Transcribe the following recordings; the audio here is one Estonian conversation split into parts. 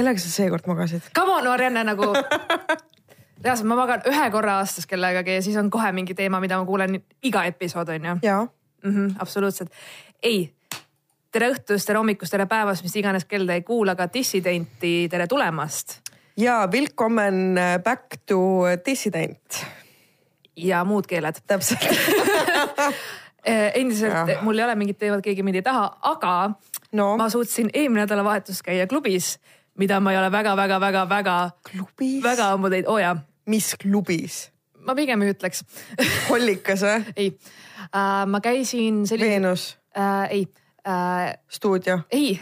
kellega sa seekord magasid? Come on, Marianne nagu. reaalselt ma magan ühe korra aastas kellegagi ja siis on kohe mingi teema, mida ma kuulen iga episood on ju jaa, mm. -hmm, absoluutselt, ei. tere õhtust, tere hommikust, tere päevast, mis iganes kell te ei kuula, aga dissidenti, tere tulemast ja willkommen back to dissident. ja muud keeled. täpselt. endiselt Jah. mul ei ole mingit teemat, keegi mind ei taha, aga no ma suutsin eelmine nädalavahetus käia klubis, mida ma ei ole väga-väga-väga-väga, klubis, väga ammu teinud, oo jaa, mis klubis? ma pigem ei ütleks. Hollikas või? ei äh,, ma käisin sellise Veenus, äh,, ei äh,, stuudio, ei,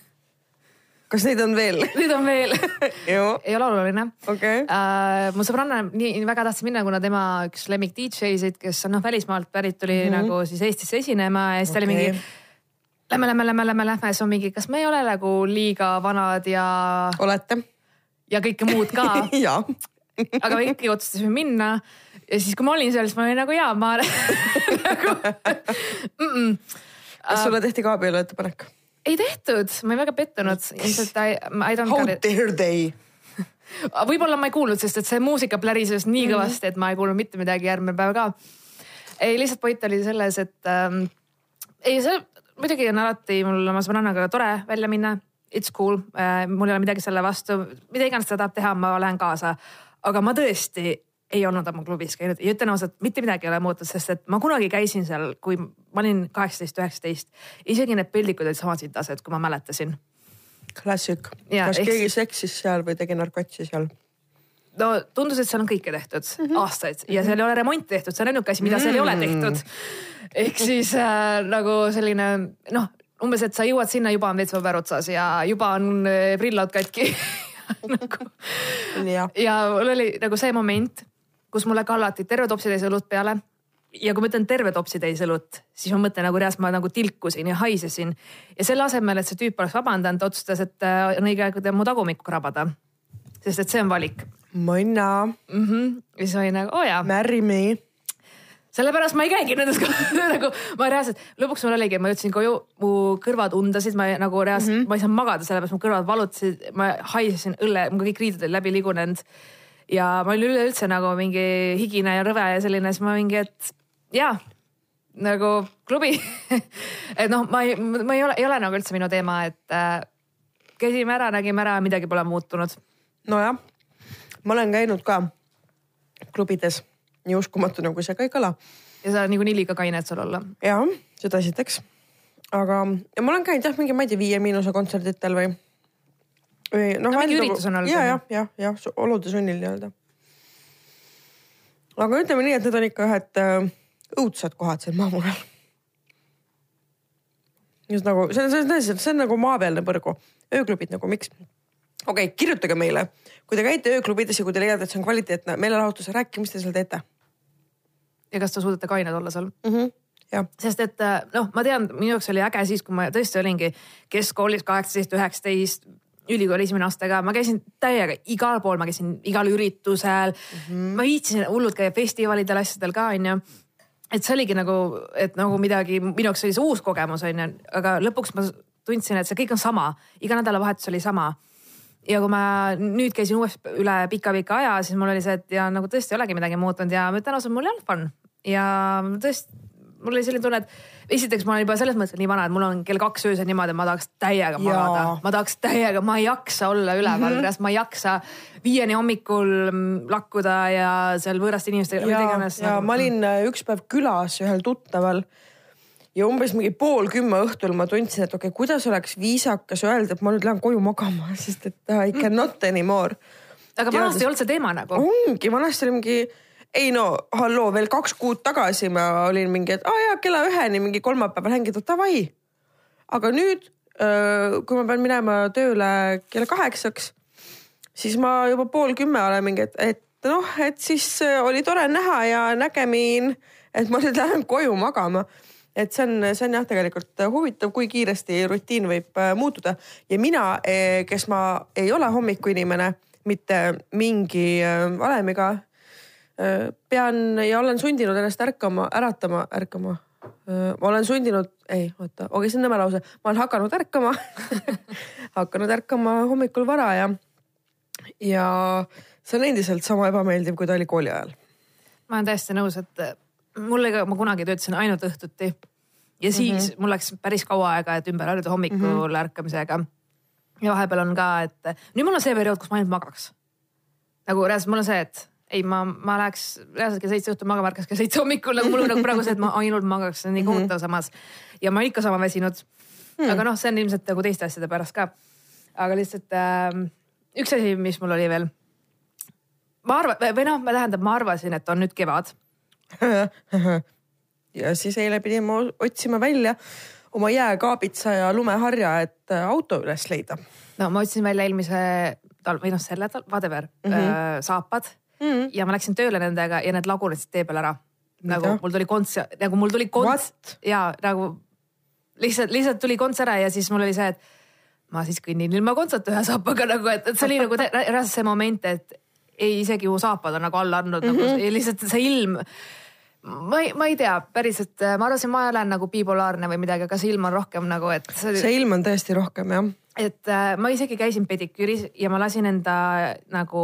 kas neid on veel? nüüd on veel, ei ole oluline okei. uh,. mu sõbranna nii, nii väga tahtis minna, kuna tema üks lemmik DJ-sid, kes on noh välismaalt pärit, tuli mm -hmm. nagu siis Eestisse esinema ja siis ta oli Okei. mingi. Lähme, lähme, lähme, lähme, lähme, siis on mingi, kas me ei ole nagu liiga vanad ja, olete? ja kõike muud ka, aga me ikkagi otsustasime minna. ja siis, kui ma olin seal, siis ma olin nagu jaa, ma nagu mm. -mm. kas sulle tehti ka abielu ettepanek? ei tehtud, ma olin väga pettunud, ilmselt I, I don't How dare they? võib-olla ma ei kuulnud, sest et see muusika plärises nii kõvasti, et ma ei kuulnud mitte midagi järgmine päev ka. ei, lihtsalt point oli selles, et ähm, ei, see muidugi on alati mul oma sõbrannaga tore välja minna. It's cool äh,, mul ei ole midagi selle vastu, mida iganes ta tahab teha, ma lähen kaasa. aga ma tõesti ei olnud oma klubis käinud ja ütlen ausalt, mitte midagi ei ole muutunud, sest et ma kunagi käisin seal, kui ma olin kaheksateist, üheksateist. isegi need peldikud olid sama sitased, kui ma mäletasin Classic. Jaa, kas ehk keegi seksis seal või tegi narkotsi seal? no tundus, et seal on kõike tehtud mm. -hmm. aastaid ja seal ei ole remonti tehtud, see on ainuke asi, mida seal ei ole tehtud. Ehk siis äh, nagu selline noh, umbes, et sa jõuad sinna, juba on WC-paber otsas ja juba on äh, prillad katki nagu,. jah, ja mul oli nagu see moment, kus mulle kallati terve topsitäis õlut peale ja kui ma ütlen terve topsitäis õlut, siis ma mõtlen nagu reaalselt ma nagu tilkusin ja haisesin ja selle asemel, et see tüüp oleks vabandanud, ta otsustas, et äh, on õige aeg mu tagumikku krabada. sest et see on valik mõnna, mm. -hmm. ja siis ma olin nagu, oo jaa, marry me. Sellepärast ma ei käigi nendes nagu ma reaalselt, lõpuks mul oligi, ma jõudsin koju, mu kõrvad undasid, ma nagu reaalselt mm, -hmm. ma ei saanud magada, sellepärast mu kõrvad valutasid, ma haisesin õlle, mul kõik riided olid läbi ligunenud. ja ma olin üleüldse nagu mingi higine ja rõve ja selline, siis ma mingi, et jaa nagu klubi et noh, ma ei, ma ei ole, ei ole nagu üldse minu teema, et äh, käisime ära, nägime ära, midagi pole muutunud. nojah, ma olen käinud ka klubides, nii uskumatu nagu see ka ei kõla. ja sa niikuinii liiga kaine, et seal olla. jah, seda esiteks. aga, ja ma olen käinud jah, mingi, ma ei tea, Viie Miinuse kontserditel või. või noh. No mingi üritus on olnud, ja, jah, jah, jah, olude sunnil nii-öelda. aga ütleme nii, et need on ikka ühed äh, õudsad kohad seal maamunal. just nagu see on, see on, see on nagu maapealne põrgu, ööklubid nagu miks? okei okay,, kirjutage meile, kui te käite ööklubides ja kui te leiate, et see on kvaliteetne meelelahutus, rääkige, mis te seal teete ja kas te suudate kained olla seal? mm. -hmm. jah, sest et äh, noh, ma tean, minu jaoks oli äge siis, kui ma tõesti olingi keskkoolis kaheksateist, üheksateist, ülikooli esimene aasta ka, ma käisin täiega igal pool, ma käisin igal üritusel mm. -hmm. ma viitsisin hullult käia festivalidel, asjadel ka onju. et see oligi nagu, et nagu midagi, minu jaoks oli see uus kogemus onju, aga lõpuks ma tundsin, et see kõik on sama, iga nädalavahetus oli sama ja kui ma nüüd käisin uuesti üle pika-pika aja, siis mul oli see, et ja nagu tõesti ei olegi midagi muutunud ja ma ütlen ausalt, mul fun ja tõesti, mul oli selline tunne, et esiteks ma olen juba selles mõttes nii vana, et mul on kell kaks öösel niimoodi, et ma tahaks täiega magada. Ma tahaks täiega, ma ei jaksa olla üleval mm, -hmm. ma ei jaksa viieni hommikul mm, lakkuda ja seal võõraste inimestega, ja ja nagu, ma olin äh, üks päev külas ühel tuttaval ja umbes mingi pool kümme õhtul ma tundsin, et okei okay,, kuidas oleks viisakas öelda, et ma nüüd lähen koju magama, sest et uh, I cannot anymore. aga vanasti ei olnud see teema nagu. ongi, vanasti oli mingi, ei no halloo, veel kaks kuud tagasi ma olin mingi, et aa jaa, kella üheni mingi kolmapäeval hängida, davai. aga nüüd, kui ma pean minema tööle kella kaheksaks, siis ma juba pool kümme olen mingi, et, et noh, et siis äh, oli tore näha ja nägemin, et ma nüüd lähen koju magama et see on, see on jah, tegelikult huvitav, kui kiiresti rutiin võib äh, muutuda. Ja mina, kes ma ei ole hommikuinimene, mitte mingi äh, valemiga, pean ja olen sundinud ennast ärkama, äratama, ärkama, ma olen sundinud, ei oota, okei, see on nõme lause, ma olen hakanud ärkama hakanud ärkama hommikul vara ja, ja see on endiselt sama ebameeldiv, kui ta oli kooli ajal. ma olen täiesti nõus, et mulle ka, ma kunagi töötasin ainult õhtuti ja siis mm -hmm. mul läks päris kaua aega, et ümber harjuda hommikul mm -hmm. ärkamisega. ja vahepeal on ka, et nüüd mul on see periood, kus ma ainult magaks. nagu reaalselt mul on see, et ei, ma, ma läheks reaalselt kell seitse õhtul magama, ärkaks kell seitse hommikul, nagu mul on nagu praegu see, et ma ainult magaks, see on nii mhm. kohutav samas. ja ma olen ikka sama väsinud hmm.. aga noh, see on ilmselt nagu teiste asjade pärast ka. aga lihtsalt äh, üks asi, mis mul oli veel. ma arvan, või noh, tähendab, ma arvasin, et on nüüd kevad ja siis eile pidime otsima välja oma jääkaabitsa ja lumeharja, et äh, auto üles leida. no ma otsisin välja eelmise talv või noh, selle talv, whatever mm, -hmm. saapad mm -hmm. ja ma läksin tööle nendega ja need lagunesid tee peal ära. nagu mul tuli konts, nagu mul tuli konts ja nagu lihtsalt, lihtsalt tuli konts ära ja siis mul oli see, et ma siis kõnnin ilma kontsata ühe saapaga nagu, et, et see oli nagu see moment, et ei, isegi mu saapad on nagu alla andnud mm -hmm. nagu mhm. lihtsalt see ilm ma ei, ma ei tea, päriselt, ma arvasin, ma olen nagu bipolaarne või midagi, aga see ilm on rohkem nagu, et see. ilm on tõesti rohkem jah. et äh, ma isegi käisin pediküüris ja ma lasin enda nagu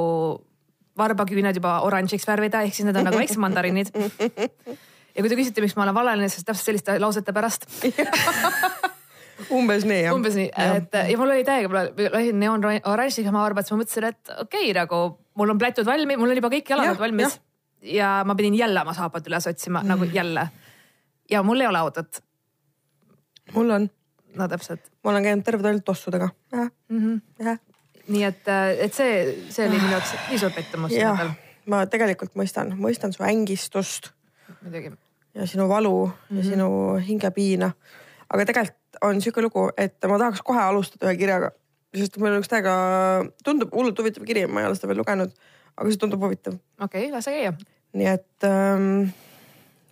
varbaküüned juba oranžiks värvida, ehk siis need on nagu väiksed mandariinid. ja kui te küsite, miks ma olen valaline, siis täpselt selliste lausete pärast umbes nii jah. umbes nii, et ja mul oli täiega, ma lasin neoon oranžiga, ma arvan, et siis ma mõtlesin, et okei okay,, nagu mul on plätud valmis, mul on juba kõik jalad valmis ja ma pidin jälle oma saapad üles otsima mm. nagu jälle. ja mul ei ole autot. mul on. no täpselt. ma olen käinud terve talv tossudega. Mm -hmm. nii et, äh, et see, see oli minu jaoks nii suur pettumus. ma tegelikult mõistan, mõistan su ängistust. muidugi. ja sinu valu mm -hmm. ja mhm. sinu hingepiina. aga tegelikult on sihuke lugu, et ma tahaks kohe alustada ühe kirjaga, sest meil on üks täiega, tundub hullult huvitav kiri, ma ei ole seda veel lugenud aga see tundub huvitav. okei okay,, lase käia. nii et ähm,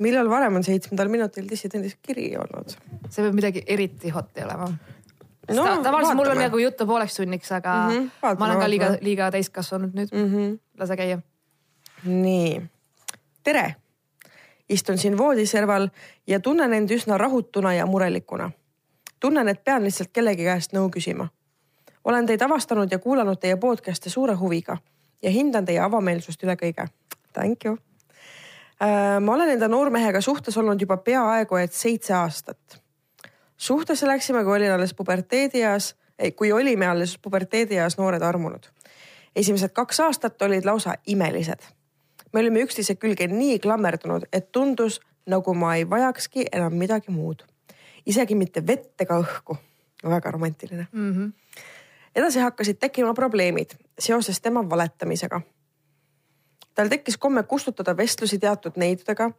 millal varem on seitsmendal minutil dissidendis kiri olnud? see peab midagi eriti hot'i olema no, ta, tavaliselt mul on nagu juttu pooleks tunniks, aga mm -hmm, vaatame, ma olen ka liiga, liiga täiskasvanud nüüd mm. -hmm. lase käia. nii, tere. istun siin voodiserval ja tunnen end üsna rahutuna ja murelikuna. tunnen, et pean lihtsalt kellegi käest nõu küsima. Olen teid avastanud ja kuulanud teie podcast'e suure huviga ja hindan teie avameelsust üle kõige. Thank you. Äh, ma olen enda noormehega suhtes olnud juba peaaegu et seitse aastat. suhtesse läksime, kui olin alles puberteedieas, kui olime alles puberteedieas noored armunud. esimesed kaks aastat olid lausa imelised. me olime üksteise külge nii klammerdunud, et tundus nagu ma ei vajakski enam midagi muud. isegi mitte vett ega õhku. väga romantiline mm. -hmm edasi hakkasid tekkima probleemid seoses tema valetamisega. tal tekkis komme kustutada vestlusi teatud neidudega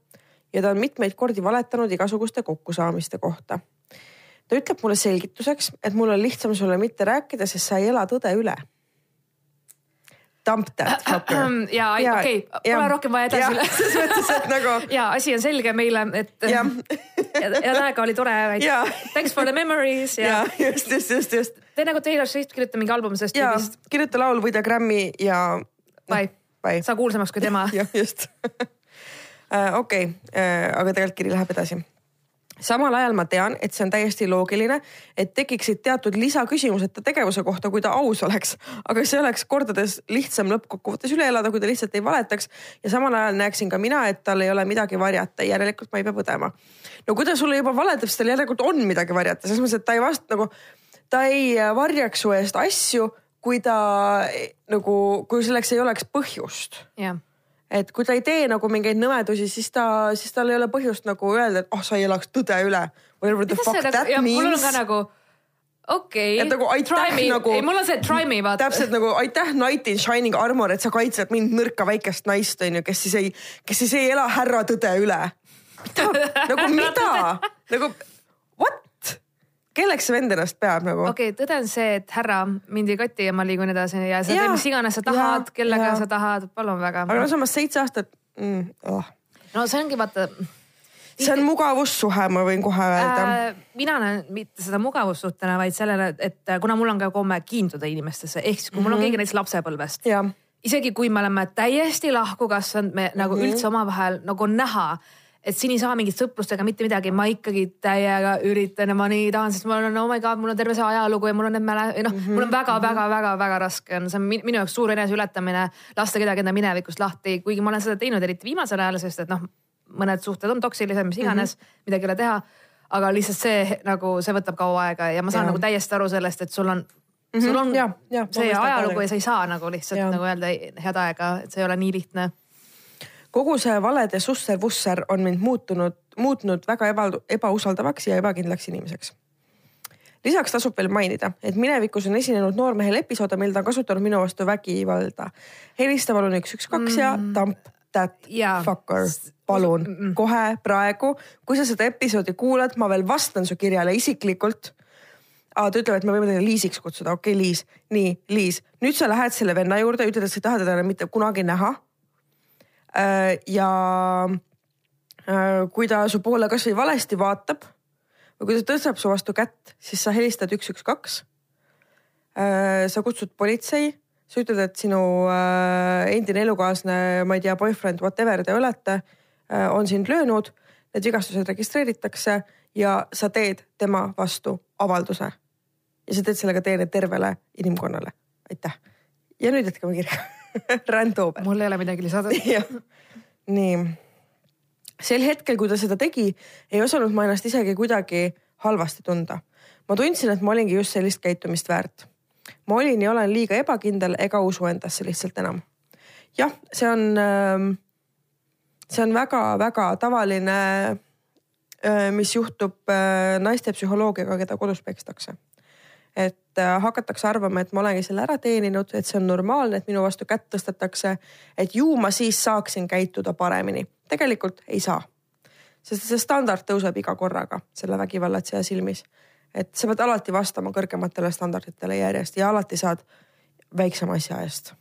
ja ta on mitmeid kordi valetanud igasuguste kokkusaamiste kohta. ta ütleb mulle selgituseks, et mul on lihtsam sulle mitte rääkida, sest sa ei ela tõde üle dump that fucker. ja, ja okei okay,, pole rohkem vaja edasi üle. selles mõttes, et nagu. ja asi on selge meile, et. ja, ja aega oli tore. Thanks for the memories ja. ja just, just, just, just. tee nagu Taylor Swift, kirjuta mingi album sellest tüübist. kirjuta laul, võida Grammy ja. Bye, bye., saa kuulsamaks kui tema jah, just äh, okei, äh, aga tegelikult kiri läheb edasi samal ajal ma tean, et see on täiesti loogiline, et tekiksid teatud lisaküsimused ta tegevuse kohta, kui ta aus oleks. aga see oleks kordades lihtsam lõppkokkuvõttes üle elada, kui ta lihtsalt ei valetaks. ja samal ajal näeksin ka mina, et tal ei ole midagi varjata, järelikult ma ei pea põdema. no kui ta sulle juba valetab, siis tal järelikult on midagi varjata, selles mõttes, et ta ei vasta nagu, ta ei varjaks su eest asju, kui ta nagu, kui selleks ei oleks põhjust. jah et kui ta ei tee nagu mingeid nõmedusi, siis ta, siis tal ei ole põhjust nagu öelda, et oh, sa ei elaks tõde üle. Whatever the fuck that ja, means. mul on ka nagu okei okay,. et nagu aitäh nagu. ei, mul on see try me vaata. täpselt nagu aitäh Knight in Shining Armor, et sa kaitsed mind nõrka väikest naist onju, kes siis ei, kes siis ei ela härra tõde üle. mida, nagu mida, nagu? Kelleks see vend ennast peab nagu? okei okay,, tõde on see, et härra, mind ei koti ja ma liigun edasi ja sa teed mis iganes sa tahad, kellega ja. sa tahad, palun väga. aga no samas seitse aastat mm,. Oh. no see ongi vaata. see on mugavussuhe, ma võin kohe öelda äh,. mina näen mitte seda mugavussuhtena, vaid sellele, et kuna mul on ka komme kiinduda inimestesse, ehk siis kui mul mm -hmm. on mhm. keegi näiteks lapsepõlvest. isegi kui me oleme täiesti lahku kasvanud, me mm -hmm. nagu mhm. üldse omavahel nagu on näha et siin ei saa mingit sõprust ega mitte midagi, ma ikkagi täiega üritan ja ma nii tahan, sest mul on, oh my god, mul on terve see ajalugu ja mul on need mäle-, noh mm -hmm., mul on väga-väga-väga-väga raske on, see on minu jaoks suur eneseületamine, lasta kedagi enda minevikust lahti, kuigi ma olen seda teinud, eriti viimasel ajal, sest et noh, mõned suhted on toksilised, mis iganes mm, -hmm. midagi ei ole teha. aga lihtsalt see nagu, see võtab kaua aega ja ma saan ja. nagu täiesti aru sellest, et sul on Mm -hmm. sul on ja, ja, see ajalugu ja sa ei saa nagu lihtsalt ja. nagu öelda head aega, et see ei ole nii lihtne kogu see valede susser-vusser on mind muutunud, muutnud väga eba, ebausaldavaks ja ebakindlaks inimeseks. lisaks tasub veel mainida, et minevikus on esinenud noormehel episoode, mil ta on kasutanud minu vastu vägivalda. helista palun üks, üks, kaks ja mm. tamp that yeah. fucker, palun mm -mm. kohe praegu, kui sa seda episoodi kuulad, ma veel vastan su kirjale isiklikult aa, ta ütleb, et me võime teda Liisiks kutsuda, okei okay,, Liis, nii, Liis, nüüd sa lähed selle venna juurde, ütled, et sa ei taha teda enam mitte kunagi näha Äh, ja äh, kui ta su poole kasvõi valesti vaatab või kui ta tõstab su vastu kätt, siis sa helistad üks, üks, kaks. Äh, sa kutsud politsei, sa ütled, et sinu endine elukaaslane, ma ei tea, boyfriend, whatever te olete, on sind löönud. Need vigastused registreeritakse ja sa teed tema vastu avalduse. ja sa teed sellega teene tervele inimkonnale. aitäh. ja nüüd jätkame kirja Rand Toober. mul ei ole midagi lisada nii. sel hetkel, kui ta seda tegi, ei osanud ma ennast isegi kuidagi halvasti tunda. ma tundsin, et ma olingi just sellist käitumist väärt. ma olin ja olen liiga ebakindel ega usu endasse lihtsalt enam. jah, see on, ähm, see on väga-väga tavaline, äh, mis juhtub äh, naiste psühholoogiaga, keda kodus pekstakse et äh, hakatakse arvama, et ma olengi selle ära teeninud, et see on normaalne, et minu vastu kätt tõstetakse. et ju ma siis saaksin käituda paremini. tegelikult ei saa. sest see standard tõuseb iga korraga selle vägivallatseja silmis. et sa pead alati vastama kõrgematele standarditele järjest ja alati saad väiksema asja eest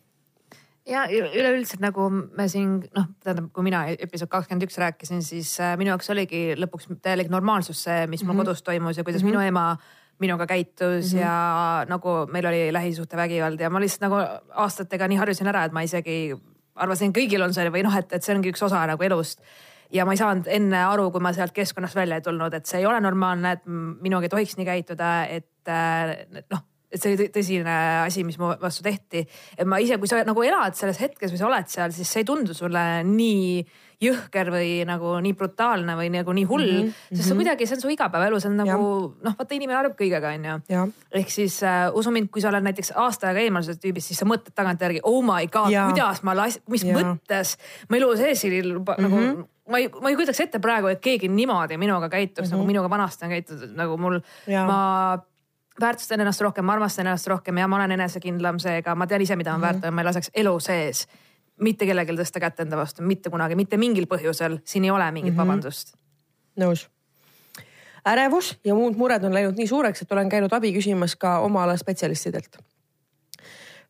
ja üleüldiselt nagu me siin noh, tähendab, kui mina episood kakskümmend üks rääkisin, siis äh, minu jaoks oligi lõpuks täielik normaalsus see, mis mul mm -hmm. kodus toimus ja kuidas mm -hmm. minu ema minuga käitus mm -hmm. ja nagu meil oli lähisuhtevägivald ja ma lihtsalt nagu aastatega nii harjusin ära, et ma isegi arvasin, kõigil on see või noh, et, et see ongi üks osa nagu elust. ja ma ei saanud enne aru, kui ma sealt keskkonnast välja ei tulnud, et see ei ole normaalne, et minuga ei tohiks nii käituda, et noh et see oli tõsine asi, mis mu vastu tehti. et ma ise, kui sa nagu elad selles hetkes või sa oled seal, siis see ei tundu sulle nii jõhker või nagu nii brutaalne või nagu nii hull mm, -hmm. sest see mhm. kuidagi, see on su igapäevaelu, see on nagu noh, vaata inimene harjub kõigega, onju. ehk siis äh, usu mind, kui sa oled näiteks aasta aega eemal sellest tüübist, siis sa mõtled tagantjärgi, oh my god, kuidas ma las-, mis ja. mõttes ma elu sees ei mm -hmm. nagu mhm. ma ei, ma ei kujutaks ette praegu, et keegi niimoodi minuga käituks mm -hmm. nagu mhm. minuga vanasti on käitutud, nagu mul, ma väärtustan ennast rohkem, ma armastan ennast rohkem ja ma olen enesekindlam, seega ma tean ise, mida ma mm -hmm. väärtan, ma ei laseks elu sees mitte kellelgi tõsta kätt enda vastu, mitte kunagi, mitte mingil põhjusel, siin ei ole mingit mm -hmm. vabandust. nõus. ärevus ja muud mured on läinud nii suureks, et olen käinud abi küsimas ka oma ala spetsialistidelt.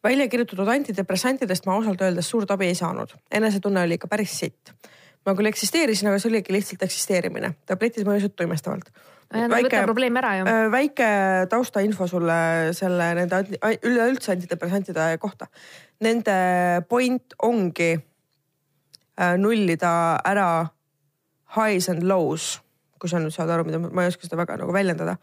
välja kirjutatud antidepressantidest ma ausalt öeldes suurt abi ei saanud, enesetunne oli ikka päris sitt. ma küll eksisteerisin, aga see oligi lihtsalt eksisteerimine, tabletid mõjusid tuimestavalt väike, probleem ära ju. Äh, väike taustainfo sulle selle nende üleüldse antidepressantide kohta. Nende point ongi äh, nullida ära highs and lows, kui sa nüüd saad aru, mida ma ei oska seda väga nagu väljendada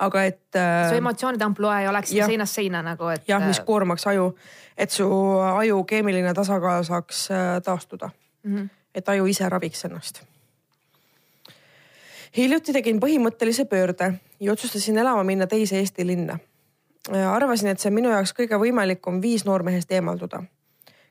aga et. Äh, su emotsioonide ampluaa ei oleks seinast seina nagu, et. jah, mis koormaks aju, et su aju keemiline tasakaal saaks taastuda mm. -hmm. et aju ise raviks ennast hiljuti tegin põhimõttelise pöörde ja otsustasin elama minna teise Eesti linna. arvasin, et see on minu jaoks kõige võimalikum viis noormehest eemalduda.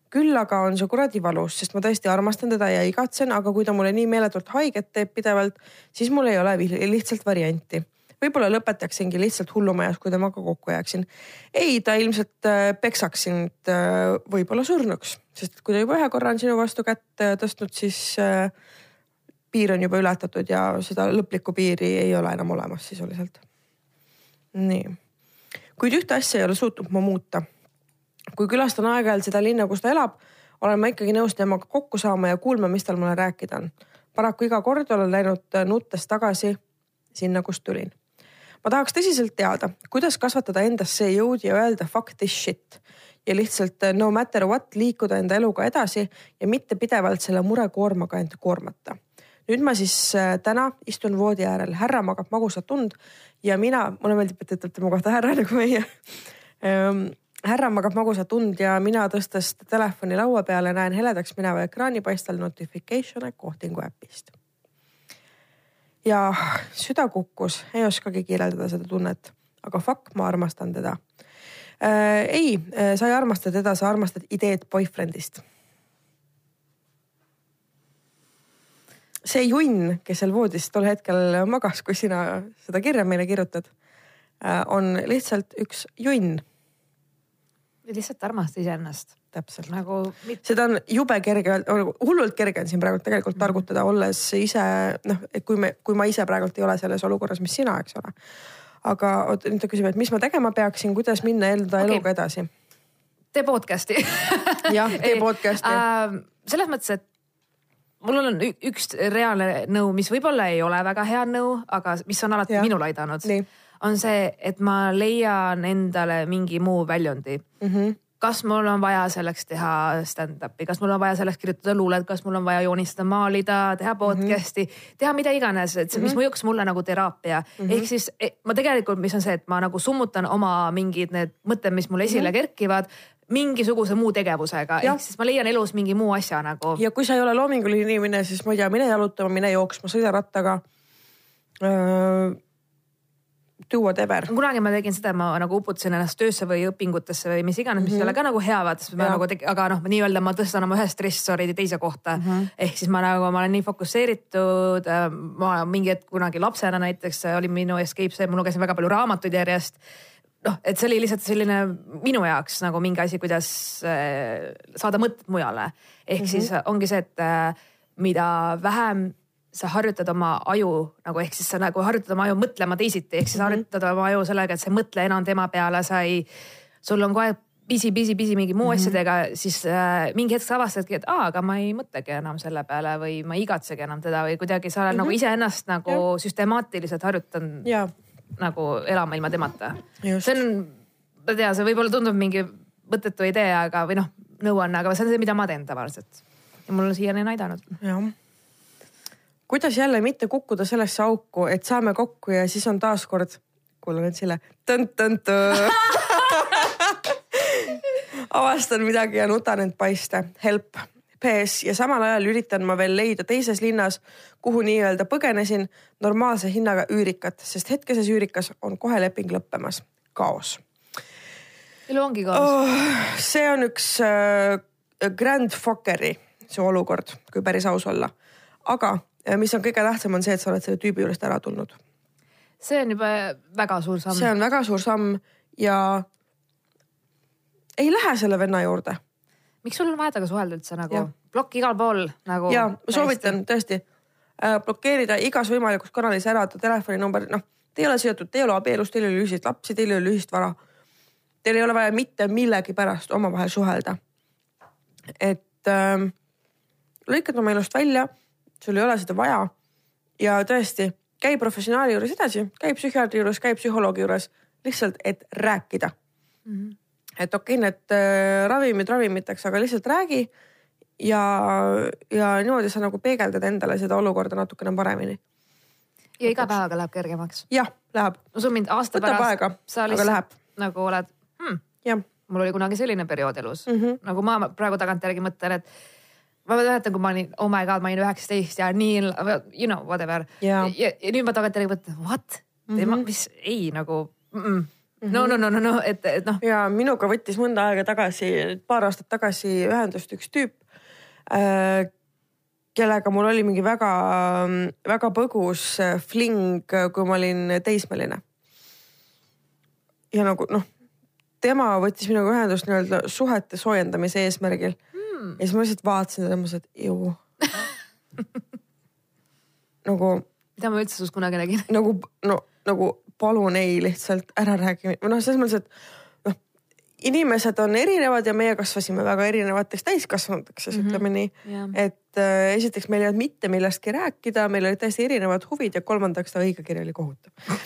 küll aga on see kuradi valus, sest ma tõesti armastan teda ja igatsen, aga kui ta mulle nii meeletult haiget teeb pidevalt, siis mul ei ole lihtsalt varianti võib-olla lõpetaksingi lihtsalt hullumajas, kui temaga kokku jääksin. ei, ta ilmselt äh, peksaks sind äh, võib-olla surnuks, sest kui ta juba ühe korra on sinu vastu kätt äh, tõstnud, siis piir on juba ületatud ja seda lõplikku piiri ei ole enam olemas sisuliselt. nii, kuid ühte asja ei ole suutnud ma muuta. kui külastan aeg-ajalt seda linna, kus ta elab, olen ma ikkagi nõus temaga kokku saama ja kuulma, mis tal mulle rääkida on. paraku iga kord olen läinud nuttes tagasi sinna, kust tulin. ma tahaks tõsiselt teada, kuidas kasvatada endas see jõud ja öelda fuck this shit ja lihtsalt no matter what liikuda enda eluga edasi ja mitte pidevalt selle murekoormaga end koormata nüüd ma siis äh, täna istun voodi äärel, härra magab magusat und ja mina, mulle meeldib, et te ütlete mu kohta härra nagu meie ähm, härra magab magusat und ja mina tõstes telefoni laua peale näen heledaks mineva ekraani paistel notification'e kohtingu äpist. ja süda kukkus, ei oskagi kirjeldada seda tunnet, aga fuck, ma armastan teda äh,. ei, sa ei armasta teda, sa armastad ideed boyfriend'ist see junn, kes seal voodis tol hetkel magas, kui sina seda kirja meile kirjutad, äh, on lihtsalt üks junn. lihtsalt armasta iseennast. täpselt nagu mit... seda on jube kerge, hullult kerge on siin praegu tegelikult mhm. targutada, olles ise noh, et kui me, kui ma ise praegult ei ole selles olukorras, mis sina, eks ole. aga oot, nüüd ta küsib, et mis ma tegema peaksin, kuidas minna enda okay. eluga edasi? tee podcast'i jah, tee podcast'i äh, selles mõttes, et mul on üks reaalne nõu, mis võib-olla ei ole väga hea nõu, aga mis on alati ja. minul aidanud, on see, et ma leian endale mingi muu väljundi mm. -hmm kas mul on vaja selleks teha stand-up'i, kas mul on vaja selleks kirjutada luulet, kas mul on vaja joonistada, maalida, teha mhm. podcast'i mm, -hmm. teha mida iganes, et see, mis mhm. mõjuks mulle nagu teraapia mm. -hmm. ehk siis e, ma tegelikult, mis on see, et ma nagu summutan oma mingid need mõtted, mis mul esile mm -hmm. kerkivad mingisuguse muu tegevusega, ehk siis ma leian elus mingi muu asja nagu. ja kui sa ei ole loominguline inimene, siis ma ei tea, mine jalutama, mine jooksma, sõida rattaga öö do whatever. kunagi ma tegin seda, ma nagu uputasin ennast töösse või õpingutesse või mis iganes, mis mm -hmm. ei ole ka nagu hea, vaata, siis ma nagu tegi, aga noh, nii-öelda ma tõstan oma ühest stressoreidi teise kohta mm. -hmm. ehk siis ma nagu, ma olen nii fokusseeritud. Äh, ma mingi hetk kunagi lapsena näiteks oli minu escape see, ma lugesin väga palju raamatuid järjest noh, et see oli lihtsalt selline minu jaoks nagu mingi asi, kuidas äh, saada mõtted mujale. ehk mm -hmm. siis ongi see, et äh, mida vähem sa harjutad oma aju nagu ehk siis sa nagu harjutad oma aju mõtlema teisiti, ehk siis mm -hmm. harjutad oma aju sellega, et sa ei mõtle enam tema peale, sa ei, sul on kogu aeg pisi, pisi, pisi mingi muu mm -hmm. asjadega, siis äh, mingi hetk sa avastadki, et aa, aga ma ei mõtlegi enam selle peale või ma ei igatsegi enam teda või kuidagi sa oled mm -hmm. nagu iseennast nagu ja. süstemaatiliselt harjutanud nagu elama ilma temata. see on, ma ei tea, see võib-olla tundub mingi mõttetu idee, aga või noh, nõuanne, aga see on see, mida ma teen tavaliselt. ja mul on siiani on aidanud. jah kuidas jälle mitte kukkuda sellesse auku, et saame kokku ja siis on taaskord, kuule nüüd Sille, tõnt-tõnt. avastan midagi ja nutan end paista, help. PS ja samal ajal üritan ma veel leida teises linnas, kuhu nii-öelda põgenesin normaalse hinnaga üürikat, sest hetkeses üürikas on kohe leping lõppemas. kaos. elu ongi kaos oh,. see on üks äh, grand fuckeri see olukord, kui päris aus olla. aga mis on kõige tähtsam, on see, et sa oled selle tüübi juurest ära tulnud. see on juba väga suur samm. see on väga suur samm ja ei lähe selle venna juurde. Miks sul on vaja temaga suhelda üldse nagu? plokk igal pool nagu. ja ma soovitan tõesti äh, blokeerida igas võimalikus kanalis ära ta telefoninumber, noh, te ei ole seotud, te ei ole abielus, teil ei ole ühiseid lapsi, teil ei ole ühist vara. Teil ei ole vaja mitte millegipärast omavahel suhelda. et äh, lõikad oma elust välja sul ei ole seda vaja. ja tõesti, käi professionaali juures edasi, käi psühhiaatri juures, käi psühholoogi juures, lihtsalt, et rääkida mm. -hmm. Et okei okay,, need äh, ravimid ravimiteks, aga lihtsalt räägi. ja, ja niimoodi sa nagu peegeldad endale seda olukorda natukene paremini. ja iga päevaga läheb kergemaks? jah, läheb. no sul mind aasta Võtab pärast. aega, aga läheb. nagu oled hmm,. mul oli kunagi selline periood elus mm, -hmm. nagu ma praegu tagantjärgi mõtlen, et ma mäletan, kui ma olin, oh my god, ma olin üheksateist ja nii, you know, whatever yeah.. ja, ja nüüd ma tagantjärgi mõtlen, what mm, -hmm. mis ei nagu mm. -mm. No, no, no, no, no, et, et noh. ja minuga võttis mõnda aega tagasi, paar aastat tagasi ühendust üks tüüp äh,, kellega mul oli mingi väga, väga põgus fling, kui ma olin teismeline. ja nagu noh, tema võttis minuga ühendust nii-öelda suhete soojendamise eesmärgil mm.. ja siis ma lihtsalt vaatasin teda mõtlesin, et ju nagu. mida ma üldse sinust kunagi nägin nagu no nagu palun ei lihtsalt ära räägi. Või noh, selles mõttes, et noh, inimesed on erinevad ja meie kasvasime väga erinevateks täiskasvanuteks siis mm -hmm. ütleme nii. Yeah.. et äh, esiteks meil ei olnud mitte millestki rääkida, meil olid täiesti erinevad huvid ja kolmandaks ta õigekiri oli kohutav.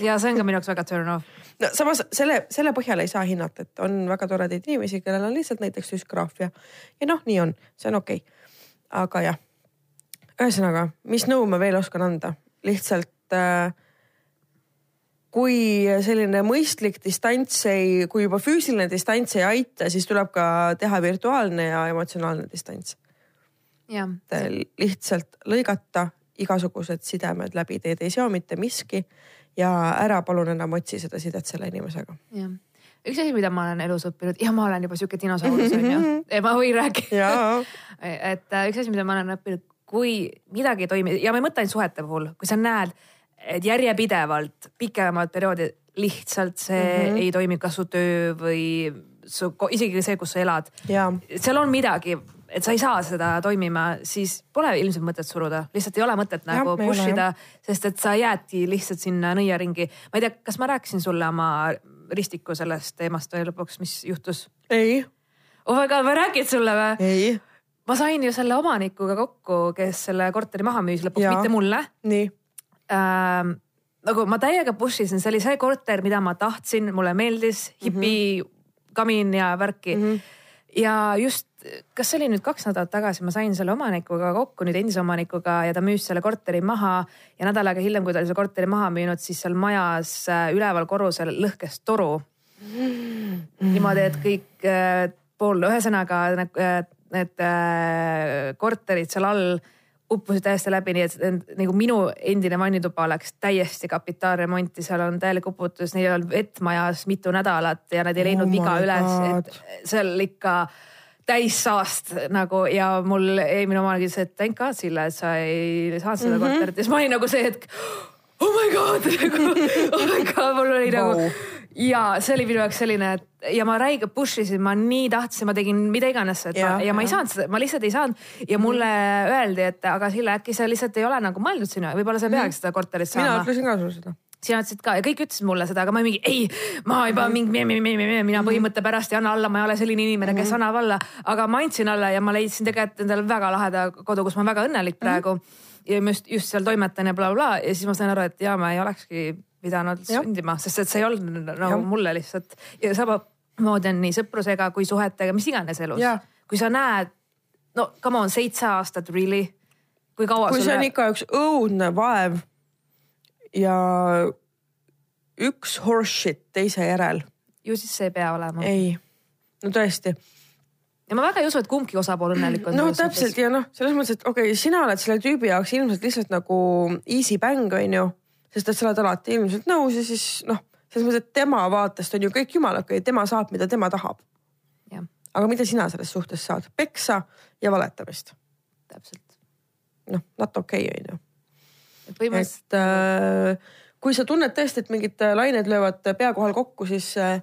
Ja see on ka minu jaoks väga turn off. No samas selle, selle põhjal ei saa hinnata, et on väga toredaid inimesi, kellel on lihtsalt näiteks düsgraafia ja noh, nii on, see on okei. Okay.. aga jah ühesõnaga, mis nõu ma veel oskan anda, lihtsalt äh, kui selline mõistlik distants ei, kui juba füüsiline distants ei aita, siis tuleb ka teha virtuaalne ja emotsionaalne distants. lihtsalt lõigata igasugused sidemed läbi, teid ei seo mitte miski ja ära palun enam otsi seda sidet selle inimesega. jah. üks asi, mida ma olen elus õppinud ja ma olen juba sihuke dinosaurus on ju, ma võin rääkida. et äh, üks asi, mida ma olen õppinud, kui midagi ei toimi ja ma ei mõtle ainult suhete puhul, kui sa näed, et järjepidevalt pikemad perioodid lihtsalt see mm. -hmm. ei toimi, kas su töö või su, isegi see, kus sa elad, seal on midagi, et sa ei saa seda toimima, siis pole ilmselt mõtet suruda, lihtsalt ei ole mõtet Jah, nagu push ida, sest et sa jäädki lihtsalt sinna nõiaringi. ma ei tea, kas ma rääkisin sulle oma ristiku sellest teemast või lõpuks, mis juhtus? ei, oh my god, ma räägin sulle või? ei, ma sain ju selle omanikuga kokku, kes selle korteri maha müüs lõpuks, mitte mulle nii, ähm,. nagu ma täiega push isin, see oli see korter, mida ma tahtsin, mulle meeldis, hipi mm, -hmm. kamin ja värki mm. -hmm. ja just, kas see oli nüüd kaks nädalat tagasi, ma sain selle omanikuga kokku, nüüd endise omanikuga ja ta müüs selle korteri maha ja nädal aega hiljem, kui ta oli selle korteri maha müünud, siis seal majas äh, üleval korrusel lõhkes toru niimoodi, et kõik äh, pool, ühesõnaga need, äh, need äh, korterid seal all uppusid täiesti läbi, nii et nagu minu endine vannituba läks täiesti kapitaalremonti, seal on täielik uputus, neil on vett majas mitu nädalat ja nad ei leidnud Oh viga üles, et seal ikka täissaast nagu ja mul eelmine omanik ütles, et thank god Sille, et sa ei saanud seda mm -hmm. korterit ja siis ma olin nagu see hetk oh my god nagu oh my god, mul oli nagu Vau. Ja see oli minu jaoks selline, et ja ma räige push isin, ma nii tahtsin, ma tegin mida iganes, et ja, ma, ja ma ei jah. saanud seda, ma lihtsalt ei saanud ja mulle öeldi, et aga Sille, äkki sa lihtsalt ei ole nagu mõeldud sinna, võib-olla sa ei peaks seda korterit mina saama. ütlesin ka sulle seda. sina ütlesid ka ja kõik ütlesid mulle seda, aga ma mingi ei, ma juba Mhm. mingi, mina põhimõtte pärast ei anna alla, ma ei ole selline inimene, Mhm. kes annab alla, aga ma andsin alla ja ma leidsin tegelikult endale väga laheda kodu, kus ma olen väga õnnelik Mhm. praegu ja just, just seal toimetan ja blablabla bla, bla. ja siis ma sain aru, et ja ma ei olekski pidanud Jah. sündima, sest et see ei olnud nagu Jah. mulle lihtsalt ja samamoodi on nii sõprusega kui suhetega, mis iganes elus kui sa näed, no come on, seitse aastat really, kui kaua kui see on ikka üks õudne vaev ja üks horseshit teise järel, ju siis see ei pea olema. ei, no tõesti ja ma väga ei usu, et kumbki osapool õnnelik on. no täpselt ja noh, selles mõttes, et okei okay,, sina oled selle tüübi jaoks ilmselt lihtsalt nagu easy bang on ju, sest et sa oled alati ilmselt nõus ja siis noh, selles mõttes, et tema vaatest on ju kõik jumala okei tema saab, mida tema tahab. aga mida sina selles suhtes saad, peksa ja valetamist. täpselt. noh, not okei okay, on ju. et põhimõtteliselt äh, kui sa tunned tõesti, et mingid äh, lained löövad pea kohal kokku, siis äh,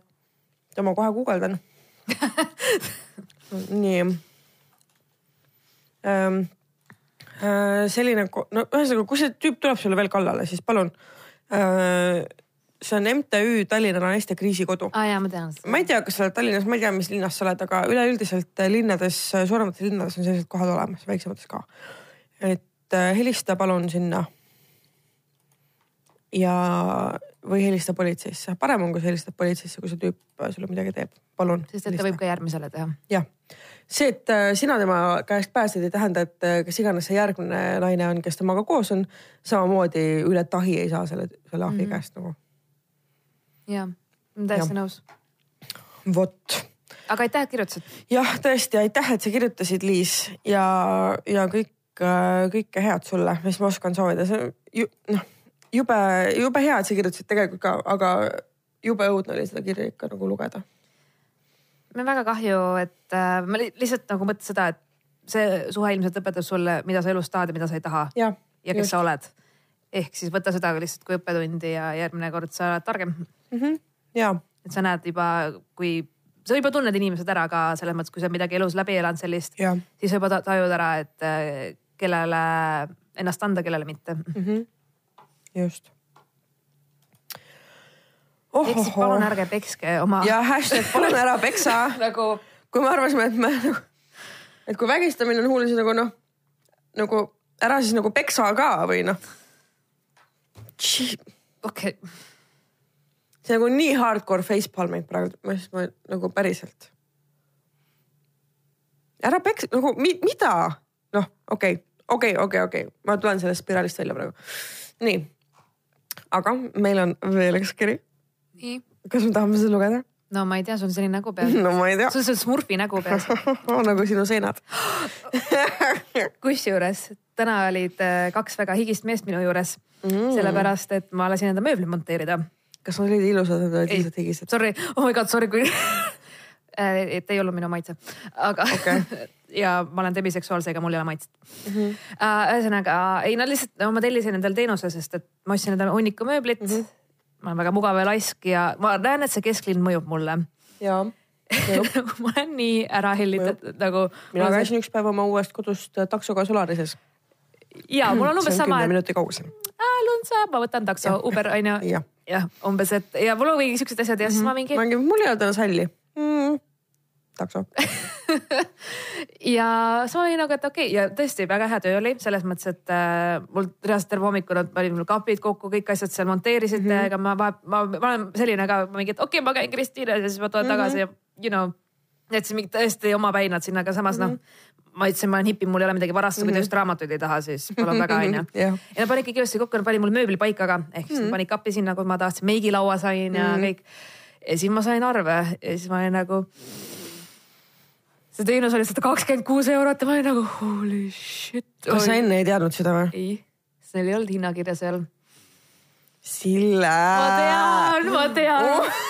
ma kohe guugeldan. nii ähm,. Äh, selline, no ühesõnaga, kui see tüüp tuleb sulle veel kallale, siis palun äh,. see on MTÜ Tallinna Naiste Kriisikodu. aa jaa, ma tean seda. ma ei tea, kas sa oled Tallinnas, ma ei tea, mis linnas sa oled, aga üleüldiselt linnades, suuremates linnades on sellised kohad olemas, väiksemates ka. et äh, helista palun sinna. ja, või helista politseisse, parem on, kui sa helistad politseisse, kui see tüüp äh, sulle midagi teeb, palun. sest et ta võib ka järgmisele teha. jah, see, et äh, sina tema käest pääsed, ei tähenda, et äh, kes iganes see järgmine naine on, kes temaga koos on, samamoodi üle tahi ei saa selle, selle ahvi mm -hmm. käest nagu. jaa, ma olen täiesti nõus. vot aga aitäh, et kirjutasid. jah, tõesti aitäh, et sa kirjutasid, Liis ja, ja kõik, kõike head sulle, mis ma oskan soovida, see ju noh, jube, jube hea, et sa kirjutasid tegelikult ka, aga jube õudne oli seda kirja ikka nagu lugeda. Mul on väga kahju, et äh, ma li- lihtsalt nagu mõtlen seda, et see suhe ilmselt õpetab sulle, mida sa elus tahad ja mida sa ei taha jah, ja kes sa oled. ehk siis võta seda lihtsalt kui õppetundi ja järgmine kord sa oled targem. ja et sa näed juba, kui sa juba tunned inimesed ära ka selles mõttes, kui sa midagi elus läbi elanud sellist, ja siis sa juba ta- tajud ära, et äh, kellele ennast anda, kellele mitte. just. Ehk siis palun ärge pekske oma. ja hashtag palun ära peksa, nagu kui me arvasime, et me nagu, et kui vägistamine on hull, siis nagu noh, nagu ära siis nagu peksa ka või noh. okei okay., see nagu nii hardcore facepalming praegu, ma just ma nagu päriselt. ära peks-, nagu mi, mida, noh, okei okay., okei, okei, okei, ma tulen sellest spiraalist välja praegu. nii, aga meil on veel üks kiri, nii, kas me tahame seda lugeda? no ma ei tea, sul on selline nägu peas. no ma ei tea sul on see Smurfi nägu peas. nagu sinu seinad. kusjuures täna olid äh, kaks väga higist meest minu juures mm., sellepärast et ma lasin enda mööbli monteerida. kas nad olid ilusad või olid lihtsalt higised? Sorry, oh my god, sorry, kui et ei olnud minu maitse, aga Okei. ja ma olen debiseksuaal, seega mul ei ole maitset mm. -hmm. ühesõnaga ei, nad lihtsalt no,, ma tellisin endale teenuse, sest et ma ostsin endale hunniku mööblit mm. -hmm. Ma olen väga mugav ja laisk ja ma näen, et see kesklinn mõjub mulle. jaa. ma olen nii ära hellitatud nagu. mina käisin üks päev oma uuest kodust äh, taksoga Solarises. ja mul on umbes sama, kümne minuti kaugusel. lund saab, ma võtan takso, Uber onju. jah. umbes, et ja mul on mingi siuksed asjad ja siis ma mingi ma mingi, mul ei ole täna salli mm,. takso. ja siis ma olin nagu, et okei okay. ja tõesti väga hea töö oli selles mõttes, et äh, mul reaalselt terve hommiku nad panid mul kapid kokku, kõik asjad seal monteerisid mm, -hmm. ega ma vahe, ma, ma olen selline ka mingi, et okei okay,, ma käin Kristiines ja siis ma tulen mm -hmm. tagasi ja you know. jätsin mingid tõesti omapäi nad sinna, aga samas mm -hmm. noh, ma ütlesin, ma olen hipi, mul ei ole midagi varastada mm, -hmm. kui te just raamatuid ei taha, siis palun väga onju. Jah. ja nad panid kõik ilusti kokku, nad panid mul mööbli paika ka, ehk siis mm -hmm. panid kapi sinna, kus ma tahtsin, meigilaua sain ja mm -hmm. kõik. ja siis ma sain arve ja siis ma olin nagu see teenus oli sada kakskümmend kuus eurot ja ma olin nagu holy shit. kas sa enne ei teadnud seda või? ei, seal ei olnud hinnakirja seal. Sille. ma tean, ma tean oh.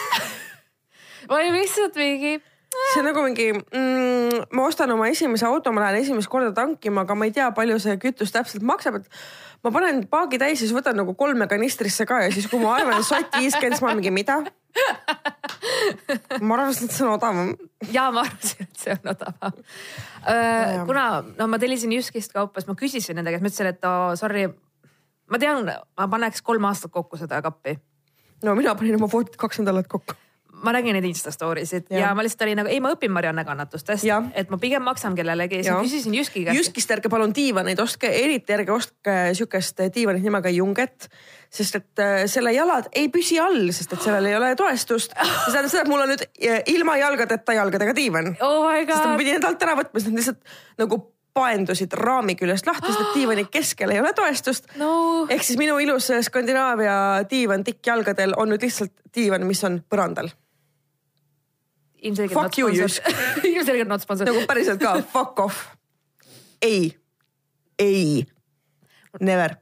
ma olin lihtsalt mingi, see on nagu mingi mm,, ma ostan oma esimese auto, ma lähen esimest korda tankima, aga ma ei tea, palju see kütus täpselt maksab, et ma panen paagi täis siis võtan nagu kolme kanistrisse ka ja siis, kui ma arvan, et sott viiskümmend, siis ma mingi mida? ma arvasin, et see on odavam. ja ma arvasin, et see on odavam. Jaa. kuna no ma tellisin Jyskist kaupa, siis ma küsisin nende käest, ma ütlesin, et oh, sorry, ma tean, ma paneks kolm aastat kokku seda kappi no mina panin oma voodid kaks nädalat kokku. Ma nägin neid Insta story sid ja. Ja ma lihtsalt olin nagu, ei, ma õpin Marianne kannatustest et ma pigem maksan kellelegi siis ma küsisin Jyski käest. Jyskist ärge palun diivaneid ostke, eriti ärge ostke sihukest diivanit nimega Junget, sest et äh, selle jalad ei püsi all, sest et sellel ei ole toestust. see tähendab seda, et mul on nüüd äh, ilma jalgadeta jalgadega diivan. oh sest ma pidin need alt ära võtma, sest nad lihtsalt nagu paendusid raami küljest lahti, sest et diivani keskel ei ole toestust. no ehk siis minu ilus Skandinaavia diivan tikkjalgadel on nüüd lihtsalt diivan, mis on põrandal. Ilmselgelt Fuck you, ilmselgelt not sponsor nagu päriselt ka, fuck off. ei, ei, never,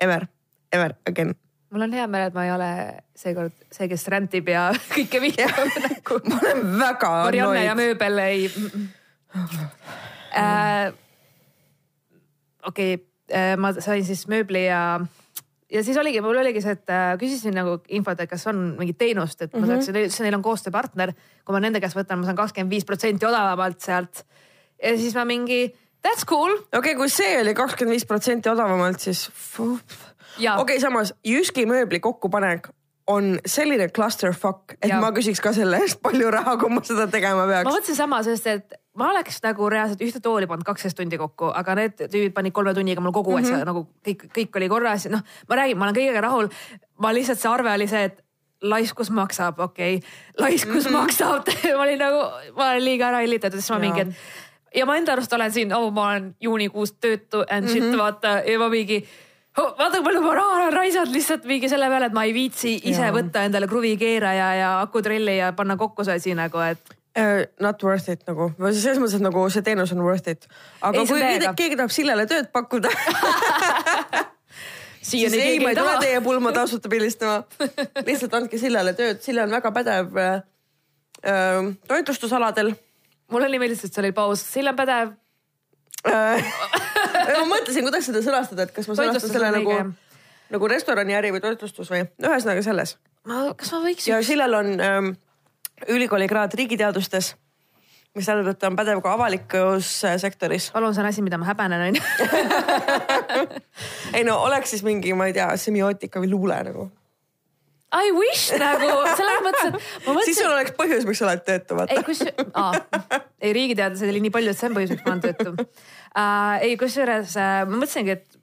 ever, ever again. mul on hea meel, et ma ei ole seekord see, kes rändib ja kõike vihkab nagu. ma olen väga Marianne ja mööbel ei äh,. okei okay,, ma sain siis mööbli ja, ja siis oligi, mul oligi see, et äh, küsisin nagu infot, et kas on mingit teenust, et ma saaks, ütlesin, neil on koostööpartner. kui ma nende käest võtan, ma saan kakskümmend viis protsenti odavamalt sealt. ja siis ma mingi that's cool. okei okay,, kui see oli kakskümmend viis protsenti odavamalt, siis okei ja okay,, samas Jyski mööbli kokkupanek on selline clusterfuck, et Jaa. ma küsiks ka selle eest palju raha, kui ma seda tegema ma peaks. mõtlesin sama, sest et ma oleks nagu reaalselt ühte tooli pannud kaksteist tundi kokku, aga need tüübid panid kolme tunniga mul kogu asja mm -hmm. nagu kõik, kõik oli korras, noh, ma räägin, ma olen kõigega rahul. ma lihtsalt, see arve oli see, et laiskus maksab, okei okay., laiskus mm -hmm. maksab ma olin nagu, ma olen liiga ära hellitatud, siis ma mingi, et ja ma enda arust olen siin oh,, ma olen juunikuust töötu and shit mm, -hmm. vaata ja ma mingi oh, vaata, palju ma raha olen raisanud lihtsalt mingi selle peale, et ma ei viitsi ise Jaa. võtta endale kruvikeeraja ja akutrelli ja panna kokku see asi nagu, et not worth it nagu, selles mõttes, et nagu see teenus on worth it. aga Ei, kui keegi, keegi tahab Sillele tööd pakkuda, siis ei, ma ei tule teie pulma tasuta pildistama. lihtsalt andke Sillele tööd, Sille on väga pädev äh, toitlustusaladel mulle nii meeldis, et see oli paus, Sill on pädev. ma mõtlesin, kuidas seda sõnastada, et kas ma sõnastan selle nagu nagu restoraniäri või toitlustus või ühesõnaga selles. ma, kas ma võiksin ja Sillel on ähm, ülikooli kraad riigiteadustes, mis tähendab, et ta on pädev ka avalikus äh, sektoris. palun, see on asi, mida ma häbenen onju. ei no oleks siis mingi, ma ei tea, semiootika või luule nagu. I wish nagu selles mõttes, et ma siis mõtlesin sul, oleks põhjus, miks sa oled töötu, ei vaata. kus, ei riigiteadlased oli nii palju, et see on põhjus, miks ma olen töötu uh,. ei, kusjuures uh, ma mõtlesingi, et